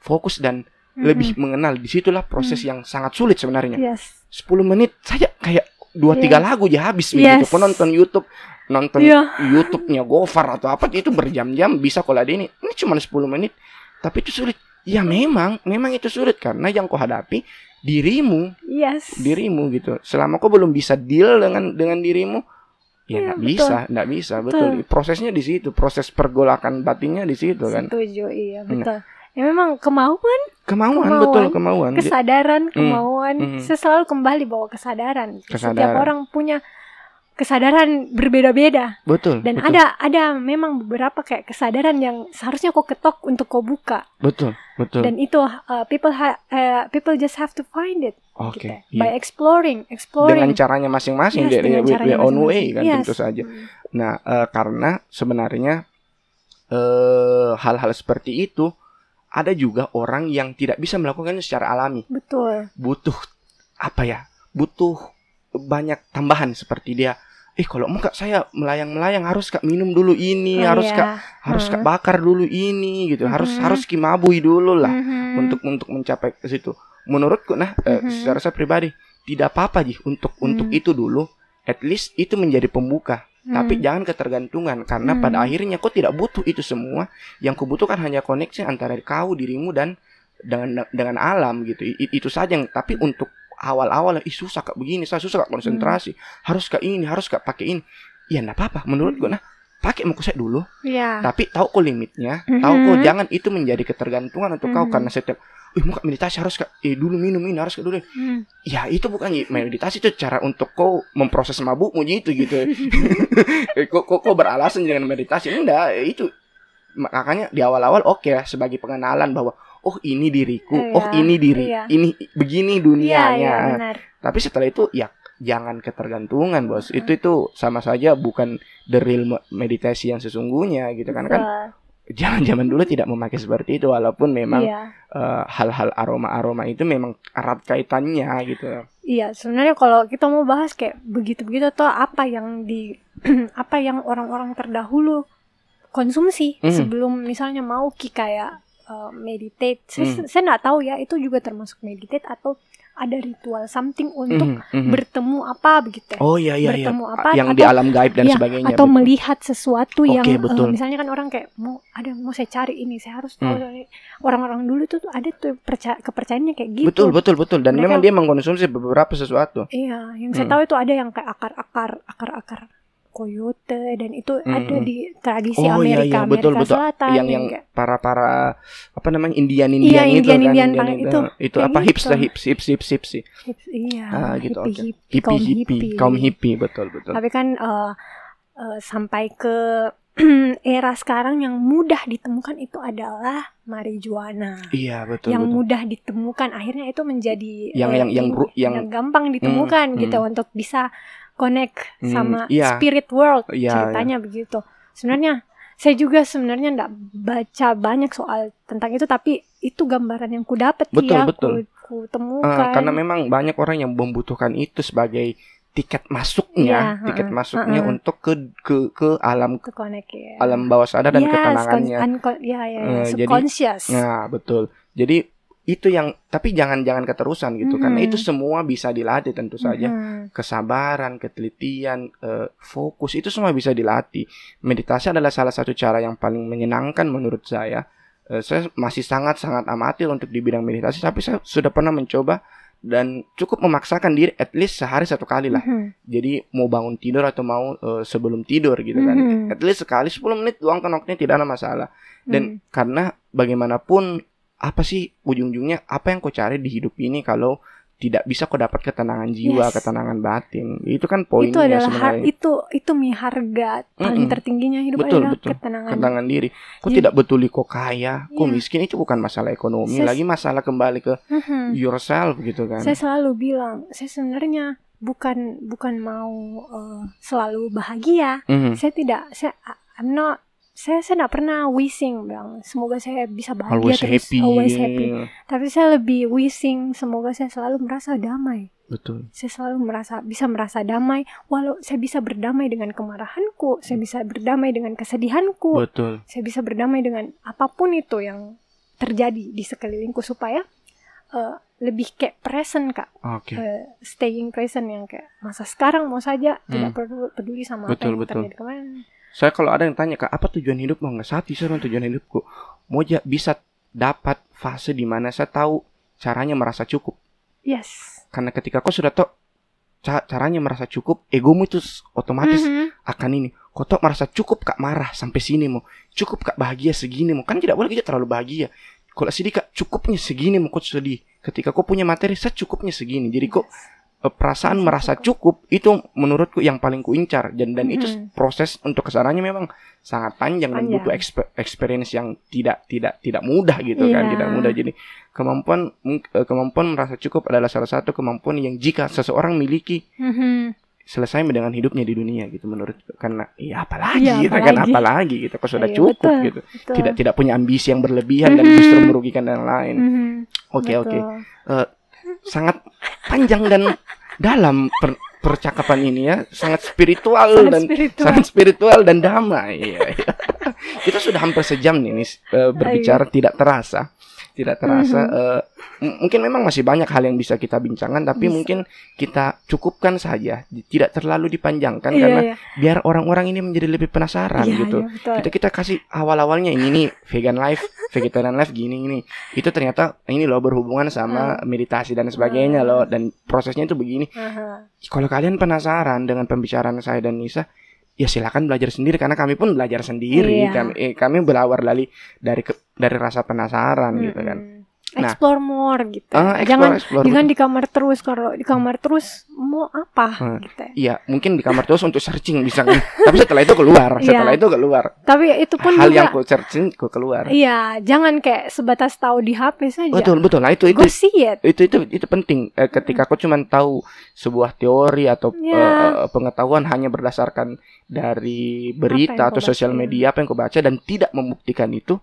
fokus dan Mhm. lebih mengenal di situlah proses yang sangat sulit sebenarnya Yes. 10 menit saja kayak dua tiga Yes. lagu aja habis Yes. begitu kau nonton YouTube nonton Iya. YouTube-nya Gofar atau apa itu berjam-jam bisa kalau ada ini ini cuma 10 menit tapi itu sulit ya memang memang itu sulit karena yang kau hadapi dirimu Yes. dirimu gitu. Selama kau belum bisa deal dengan dengan dirimu, ya nggak betul. bisa, nggak bisa, betul. Prosesnya di situ, proses pergolakan batinnya di situ kan. Setuju, iya betul. Ya memang kemauan, Kemauan, Kemauan, betul kemauan. Kesadaran, kemauan, Mhm. saya selalu kembali bawa kesadaran. Setiap Kesadaran. orang punya kesadaran berbeda-beda betul. dan betul, ada ada memang beberapa kayak kesadaran yang seharusnya kau ketok untuk kau buka betul, betul. dan itu uh, people ha- uh, people just have to find it Oke. gitu. iya. by exploring exploring Dengan caranya masing-masing, Yes, their- caranya own way kan Yes. tentu saja. Hmm. Nah, eh, karena sebenarnya eh hal-hal seperti itu ada juga orang yang tidak bisa melakukannya secara alami. betul butuh apa ya butuh banyak tambahan seperti dia eh kalau mau kak saya melayang melayang harus kak minum dulu ini Oh, harus iya. kak harus kak bakar dulu ini gitu harus Mhm. harus kimabui dulu lah Mhm. untuk untuk mencapai ke situ menurutku nah eh, Mhm. secara saya pribadi tidak apa-apa ji untuk untuk Mhm. itu dulu at least itu menjadi pembuka tapi Hmm. jangan ketergantungan karena Hmm. pada akhirnya kau tidak butuh itu semua yang kau butuhkan hanya koneksi antara kau dirimu dan dengan dengan alam gitu I- itu saja yang tapi untuk awal-awal ih susah kak begini saya susah kak konsentrasi harus kak ini harus kak pakai ini ya enggak apa-apa menurutku nah pakai muka saya dulu Iya. tapi tahu kok limitnya tahu kok jangan itu menjadi ketergantungan untuk kau Mhm. karena setiap Ih, muka meditasi harus kak, eh dulu minum ini harus kak dulu. Hmm. Ya itu bukan meditasi itu cara untuk kau memproses mabukmu gitu gitu. Eh, kok, kok, kok beralasan dengan meditasi enggak itu makanya di awal-awal oke lah sebagai pengenalan bahwa oh ini diriku, oh Iya, ini diri, iya. ini begini Iya, dunianya. iya benar. Tapi setelah itu ya jangan ketergantungan bos. Itu itu sama saja bukan the real me- meditasi yang sesungguhnya gitu kan kan. Jangan zaman dulu tidak memakai seperti itu walaupun memang Iya. eh, hal-hal aroma-aroma itu memang erat kaitannya gitu. Iya, sebenarnya kalau kita mau bahas kayak begitu-begitu tuh apa yang di apa yang orang-orang terdahulu konsumsi Hmm. sebelum misalnya mau ki kayak uh, meditate. Saya Hmm. saya nggak tahu ya itu juga termasuk meditate atau ada ritual something untuk Mhm, mhm. bertemu apa begitu. ya. Oh iya iya iya. bertemu apa, Yang di atau- alam gaib dan Iya, sebagainya. atau betul. melihat sesuatu Oke, yang eh, betul. misalnya kan orang kayak mau ada mau saya cari ini saya harus tahu Hmm. soalnya orang-orang dulu tuh ada tuh percaya kepercayaannya kayak gitu Betul betul betul dan Mereka- memang dia mengkonsumsi beberapa sesuatu. Iya, yang saya Hmm. tahu itu ada yang kayak akar-akar, akar-akar koyote dan itu Hmm, ada hmm. di tradisi Oh, iya, Amerika, iya, betul, Amerika betul. Selatan yang yang para para apa namanya Indian Iya, Indian itu Indian- kan Indian tangan itu itu. apa gitu. hips lah hips hips hips hips sih hips- iya, Ah, gitu, hippie, hippie, hippie kaum hippie hippie. kaum hippie betul betul Tapi kan eh, eh, sampai ke era sekarang yang mudah ditemukan itu adalah marijuana. iya betul yang betul mudah ditemukan akhirnya itu menjadi Yang- eh, yang- yang ru- yang- gampang ditemukan Hmm, gitu hmm. untuk bisa connect Hmm, sama iya. spirit world Iya, ceritanya begitu sebenarnya saya juga sebenarnya nggak baca banyak soal tentang itu tapi itu gambaran yang ku dapat Betul, ya betul. ku, ku Ah, temukan karena memang banyak orang yang membutuhkan itu sebagai tiket masuknya Iya, tiket heeh, masuknya heeh. untuk ke ke ke alam ke connect ya alam bawah sadar dan Yes, ketenangannya ya ya, ya, Eh, jadi- Nah, betul. Jadi itu yang tapi jangan jangan keterusan gitu karena Mhm. itu semua bisa dilatih tentu saja. Mhm. Kesabaran, ketelitian, eh, fokus itu semua bisa dilatih. Meditasi adalah salah satu cara yang paling menyenangkan menurut saya. Eh, saya masih sangat-sangat amatir untuk di bidang meditasi tapi saya sudah pernah mencoba dan cukup memaksakan diri at least sehari satu kali lah. Mhm. Jadi mau bangun tidur atau mau eh, sebelum tidur gitu kan. Mhm. At least sekali 10 menit luangkan waktunya tidak ada masalah. Dan Mhm. karena bagaimanapun apa sih ujung-ujungnya apa yang kau cari di hidup ini kalau tidak bisa kau dapat ketenangan jiwa, Yes. ketenangan batin. Itu kan itu poinnya adalah har- sebenarnya. itu itu mi harga paling Mm-mm. tertingginya hidup Betul, adalah betul. ketenangan Ketenangan diri. Kau Jadi- tidak betuli kau kaya, kau Iya. miskin itu bukan masalah ekonomi, Ses- lagi masalah kembali ke Mhm. yourself gitu kan. Saya selalu bilang, saya sebenarnya bukan bukan mau eh, selalu bahagia. Mhm. Saya tidak, saya I'm not saya saya tidak pernah wishing bilang semoga saya bisa bahagia Always terus happy. always happy. Tapi saya lebih wishing semoga saya selalu merasa damai. Betul. Saya selalu merasa bisa merasa damai walau saya bisa berdamai dengan kemarahanku, saya bisa berdamai dengan kesedihanku, Betul. saya bisa berdamai dengan apa pun itu yang terjadi di sekelilingku supaya eh, lebih kayak present kak. Oke. eh, staying present yang kayak masa sekarang mau saja? Tidak Hmm. perlu peduli sama Betul, apa yang betul. terjadi kemarin. Saya kalau ada yang tanya kak apa tujuan hidup? Mau nggak satu sih tujuan hidupku. Mau ja- bisa dapat fase di mana saya tahu caranya merasa cukup. Yes. Karena ketika kau sudah tahu ca- caranya merasa cukup egomu itu otomatis Mhm. akan ini kau tahu merasa cukup kak marah sampai sini mau cukup kak bahagia segini mau kan tidak boleh kita terlalu bahagia kalau sedih kak cukupnya segini mau kau sedih ketika kau punya materi secukupnya segini jadi kok eh, perasaan Merasa merasa cukup itu menurutku yang paling kuincar dan dan itu Mhm. proses untuk ke sananya memang sangat panjang, dan Panjang. butuh expe- experience yang tidak tidak tidak mudah gitu kan Iya. tidak mudah jadi kemampuan eh, kemampuan merasa cukup adalah salah satu kemampuan yang jika seseorang miliki Mhm. Selesai dengan hidupnya di dunia gitu menurut karena ya apalagi Iya, gitu kan apalagi. apalagi gitu kok sudah Iya, cukup betul, gitu Betul. tidak tidak punya ambisi yang berlebihan dan Mhm. justru merugikan yang lain Mhm. oke oke Betul. sangat panjang dan dalam per- percakapan ini ya sangat spiritual Sangat dan spiritual. sangat spiritual dan damai Iya, iya. kita sudah hampir sejam nih nih, eh, berbicara tidak terasa tidak terasa Mhm. eh, m- mungkin memang masih banyak hal yang bisa kita bincangkan tapi Bisa. mungkin kita cukupkan saja tidak terlalu dipanjangkan Iya, karena iya. biar orang-orang ini menjadi lebih penasaran Iya, gitu iya, betul. kita kita kasih awal-awalnya ini nih vegan life vegetarian life gini ini itu ternyata ini loh berhubungan sama Hmm. meditasi dan sebagainya Hmm. loh dan prosesnya itu begini Aha. kalau kalian penasaran dengan pembicaraan saya dan Nisa ya silakan belajar sendiri karena kami pun belajar sendiri. Iya. Kami eh, kami berawal dari dari rasa penasaran gitu kan. Nah. explore more gitu Ah, jangan explore, explore. jangan di kamar terus kalau di kamar terus mau apa Hmm. gitu Iya, mungkin di kamar terus untuk searching bisa kan. Tapi setelah itu keluar, Iya. setelah itu keluar. tapi itu pun Hal juga yang ku searching ku keluar. iya jangan kayak sebatas tahu di HP saja Betul, betul. Nah, itu itu go see it itu itu itu penting Eh, ketika aku cuma tahu sebuah teori atau Ya. eh, pengetahuan hanya berdasarkan dari berita atau sosial media apa yang kau baca dan tidak membuktikan itu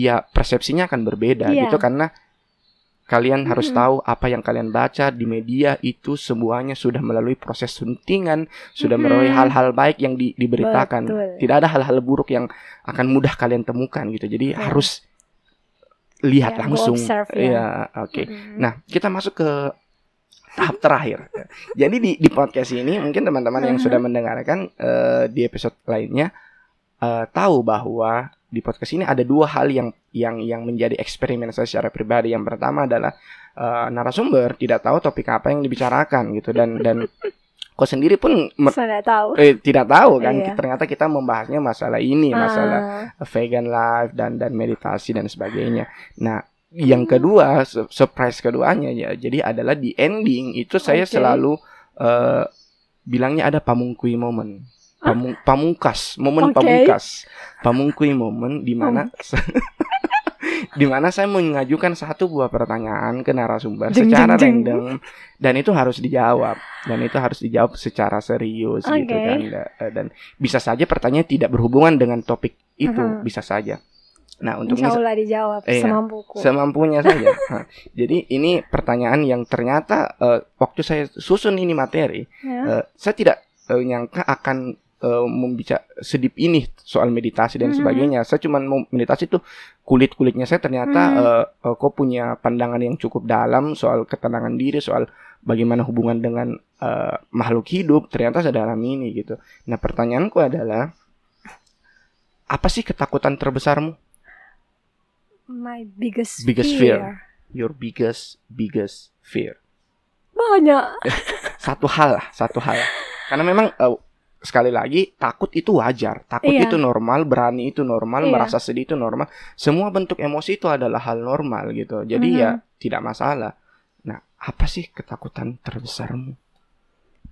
ya persepsinya akan berbeda Iya. gitu karena kalian harus Mm-mm. tahu apa yang kalian baca di media itu semuanya sudah melalui proses suntingan sudah Mm-mm. melalui hal-hal baik yang di- diberitakan Betul. tidak ada hal-hal buruk yang akan mudah kalian temukan gitu jadi Ya. harus lihat go langsung observe, ya. ya oke Mm-mm. Nah, kita masuk ke tahap terakhir. Jadi di di podcast ini mungkin teman-teman yang sudah mendengarkan eh, di episode lainnya eh, tahu bahwa di podcast ini ada dua hal yang yang yang menjadi eksperimen saya secara pribadi. Yang pertama adalah eh, narasumber tidak tahu topik apa yang dibicarakan gitu dan dan kau sendiri pun nggak tahu eh, tidak tahu kan Iya. ternyata kita membahasnya masalah ini masalah Ah, vegan life dan dan meditasi dan sebagainya. Nah, yang kedua su- surprise keduanya ya jadi adalah di ending itu saya Oke. selalu eh, bilangnya ada pamungkui momen. Pamung, pamungkas, momen Oke. pamungkas. Pamungkui momen di mana di mana saya mengajukan satu buah pertanyaan ke narasumber Jeng, secara jeng, jeng. random dan itu harus dijawab dan itu harus dijawab secara serius gitu Oke. kan Da- dan bisa saja pertanyaan tidak berhubungan dengan topik itu Mhm. bisa saja nah untuk Insya Allah dijawab Iya. semampuku semampunya saja Nah, jadi ini pertanyaan yang ternyata eh, waktu saya susun ini materi Ya. eh, saya tidak eh, nyangka akan eh, membicara sedip ini soal meditasi dan Mhm. sebagainya. Saya cuma mau meditasi tuh kulit kulitnya saya ternyata Mhm. eh, eh, kok punya pandangan yang cukup dalam soal ketenangan diri, soal bagaimana hubungan dengan eh, makhluk hidup. Ternyata sedalam ini gitu. Nah pertanyaanku adalah apa sih ketakutan terbesarmu? my biggest Biggest fear. Your biggest biggest fear. banyak satu hal lah, satu hal. Karena memang eh, sekali lagi takut itu wajar, takut Iya. itu normal, berani itu normal, Iya. merasa sedih itu normal. Semua bentuk emosi itu adalah hal normal gitu. Jadi Mhm. ya tidak masalah. Nah, apa sih ketakutan terbesarmu?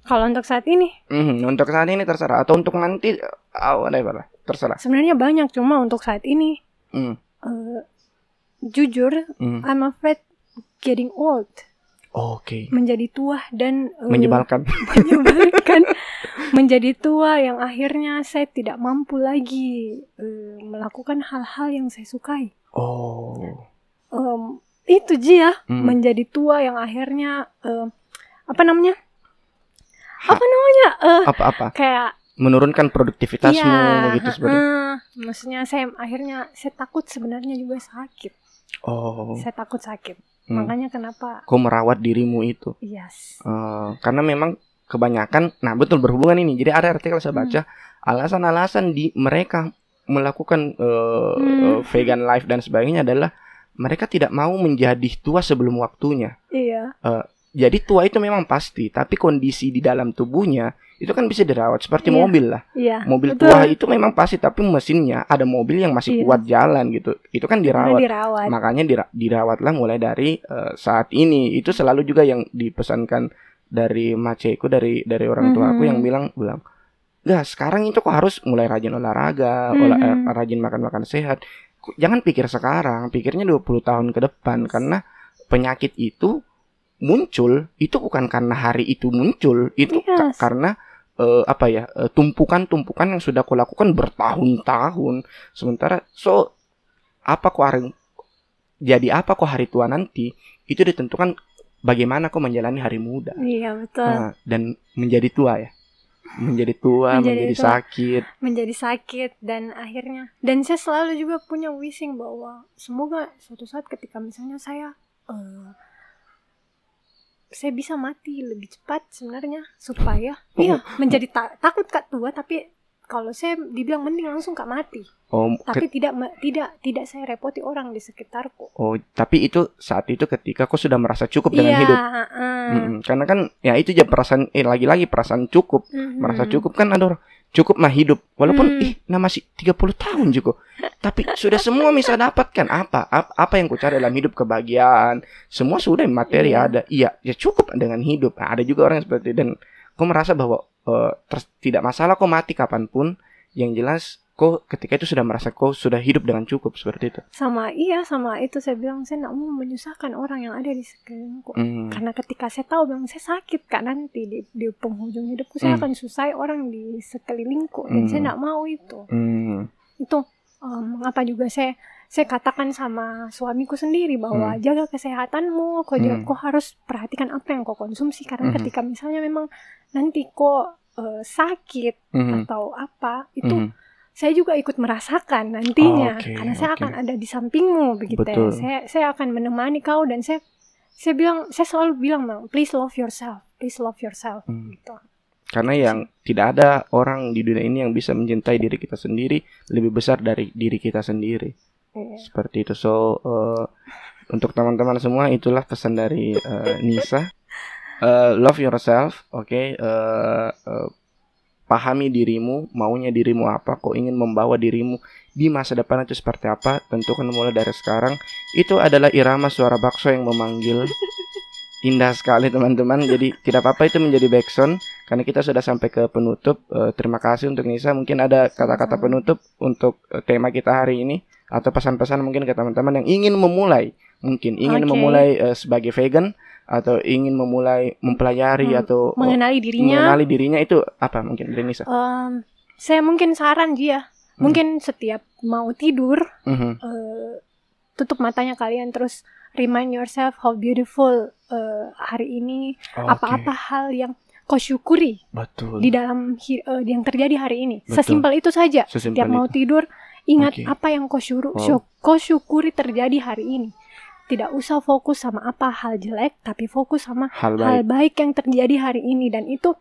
kalau untuk saat ini Mhm, untuk saat ini terserah atau untuk nanti oh, whatever lah, terserah. sebenarnya banyak cuma untuk saat ini Hmm. eh, jujur Hmm. I'm afraid getting old Oke. menjadi tua dan eh, Menyebalkan. menyebalkan menjadi tua yang akhirnya saya tidak mampu lagi eh, melakukan hal-hal yang saya sukai Oh. Em, itu Ji ya Hmm. menjadi tua yang akhirnya eh, apa namanya Ha- apa namanya Eh, Apa-apa? kayak Menurunkan produktivitasmu Iya, gitu seperti. heeh. maksudnya saya akhirnya saya takut sebenarnya juga sakit Oh. saya takut sakit Hmm. makanya kenapa Kau merawat dirimu itu. yes Eh, karena memang kebanyakan, nah betul berhubungan ini. Jadi ada artikel saya baca alasan-alasan di mereka melakukan eh, Hmm. eh, vegan life dan sebagainya adalah mereka tidak mau menjadi tua sebelum waktunya. iya Jadi tua itu memang pasti, tapi kondisi di dalam tubuhnya itu kan bisa dirawat seperti Iya. mobil lah. iya Mobil betul. tua itu memang pasti, tapi mesinnya ada mobil yang masih Iya. kuat jalan gitu. Itu kan dirawat. dirawat Makanya dira- dirawatlah mulai dari eh, saat ini. Itu selalu juga yang dipesankan dari maceku dari dari orang tua aku Mhm. yang bilang bilang, "Gak, sekarang itu kok harus mulai rajin olahraga, Mhm. olah- eh, rajin makan-makan sehat. Jangan pikir sekarang, pikirnya 20 tahun ke depan karena penyakit itu muncul itu bukan karena hari itu muncul, itu Yes. karena eh, apa ya eh, tumpukan-tumpukan yang sudah kau lakukan bertahun-tahun. Sementara so apa kok hari jadi apa kok hari tua nanti itu ditentukan bagaimana kau menjalani hari muda. Iya betul. Nah, dan menjadi tua ya. Menjadi tua Menjadi menjadi, tua. sakit. Menjadi sakit dan akhirnya dan saya selalu juga punya wishing bahwa semoga suatu saat ketika misalnya saya eh, saya bisa mati lebih cepat sebenarnya supaya Oh. iya menjadi ta- takut kak tua tapi kalau saya dibilang mending langsung kak mati oh tapi tidak tidak tidak saya repoti orang di sekitarku oh tapi itu saat itu ketika kau sudah merasa cukup dengan iya hidup heeh. Mm-mm. karena kan ya itu aja perasaan eh lagi-lagi perasaan cukup Mhm. merasa cukup kan ada orang cukup mah hidup. Walaupun Hmm. ih nah masih 30 tahun juga tapi sudah semua bisa dapatkan. Apa? Apa, apa yang ku cari dalam hidup? Kebahagiaan. Semua sudah materi Iya. ada. Iya ya cukup dengan hidup. Nah, ada juga orang yang seperti itu. Dan kau merasa bahwa ter- tidak masalah kau mati kapan pun. Yang jelas kau ketika itu sudah merasa kau sudah hidup dengan cukup seperti itu sama iya sama itu saya bilang saya nggak mau menyusahkan orang yang ada di sekelilingku Hmm. karena ketika saya tahu bilang saya sakit kak nanti di, di penghujung hidupku saya Hmm. akan susah orang di sekelilingku dan Hmm. saya nggak mau itu Hmm. itu um, mengapa juga saya saya katakan sama suamiku sendiri bahwa Hmm. jaga kesehatanmu kau juga Hmm. kau harus perhatikan apa yang kau konsumsi Hmm. karena ketika misalnya memang nanti kau uh, sakit Hmm. atau apa itu Hmm. Saya juga ikut merasakan nantinya Oke, karena saya oke. akan ada di sampingmu begitu Betul. ya. Saya saya akan menemani kau dan saya saya bilang saya selalu bilang Bang, please love yourself, please love yourself Hmm. gitu. Karena yang tidak ada orang di dunia ini yang bisa mencintai diri kita sendiri lebih besar dari diri kita sendiri. Iya. Seperti itu. So eh, untuk teman-teman semua itulah pesan dari eh, Nisa. Eh, love yourself, oke. Eh, eh, pahami dirimu, maunya dirimu apa, kok ingin membawa dirimu di masa depan itu seperti apa, tentukan mulai dari sekarang. Itu adalah irama suara bakso yang memanggil. Indah sekali teman-teman. Jadi tidak apa-apa itu menjadi backsound karena kita sudah sampai ke penutup. Eh, terima kasih untuk Nisa. Mungkin ada kata-kata penutup untuk eh, tema kita hari ini atau pesan-pesan mungkin ke teman-teman yang ingin memulai, mungkin ingin Oke. memulai eh, sebagai vegan atau ingin memulai mempelajari Hmm, atau eh, Mengenali dirinya. mengenali dirinya itu apa mungkin dari Nisa? em, saya mungkin saran dia, Hmm. mungkin setiap mau tidur Mhm. eh, tutup matanya kalian terus remind yourself how beautiful eh, hari ini Oke, apa-apa hal yang kau syukuri betul. di dalam eh, yang terjadi hari ini. Betul. Sesimpel itu saja. Sesimpel Tiap mau tidur, ingat Oke. apa yang kau, syuru, Wow. kau syukuri terjadi hari ini. Tidak usah fokus sama apa hal jelek, tapi fokus sama hal hal baik. baik yang terjadi hari ini dan itu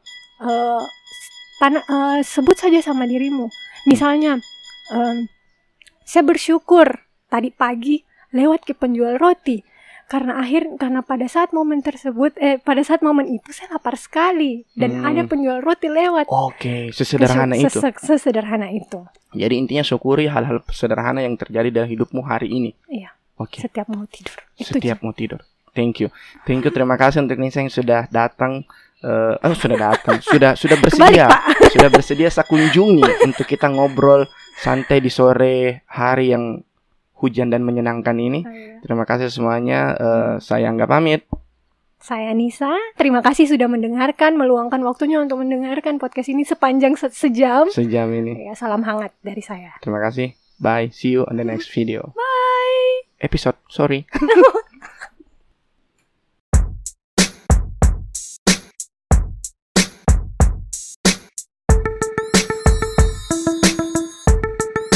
tana- eh, sebut saja sama dirimu. Misalnya, em, saya bersyukur tadi pagi lewat ke penjual roti karena akhir karena pada saat momen tersebut eh pada saat momen itu saya lapar sekali dan Hmm. ada penjual roti lewat. Oke, sesederhana Kesuk- itu. sese- Sesederhana itu. Jadi intinya syukuri hal-hal sederhana yang terjadi dalam hidupmu hari ini. Iya. Oke. Setiap mau tidur. Itu setiap mau tidur. Thank you, thank you. Terima kasih untuk Nisa yang sudah datang. eh oh, sudah datang, sudah sudah bersedia, Pak. sudah bersedia saya kunjungi untuk kita ngobrol santai di sore hari yang hujan dan menyenangkan ini. Saya- Terima kasih semuanya. Eh, saya nggak pamit. Saya Nisa, terima kasih sudah mendengarkan, meluangkan waktunya untuk mendengarkan podcast ini sepanjang se- sejam. Sejam ini. Ya, salam hangat dari saya. Terima kasih. Bye. See you on the next video. Bye. Episode. Sorry.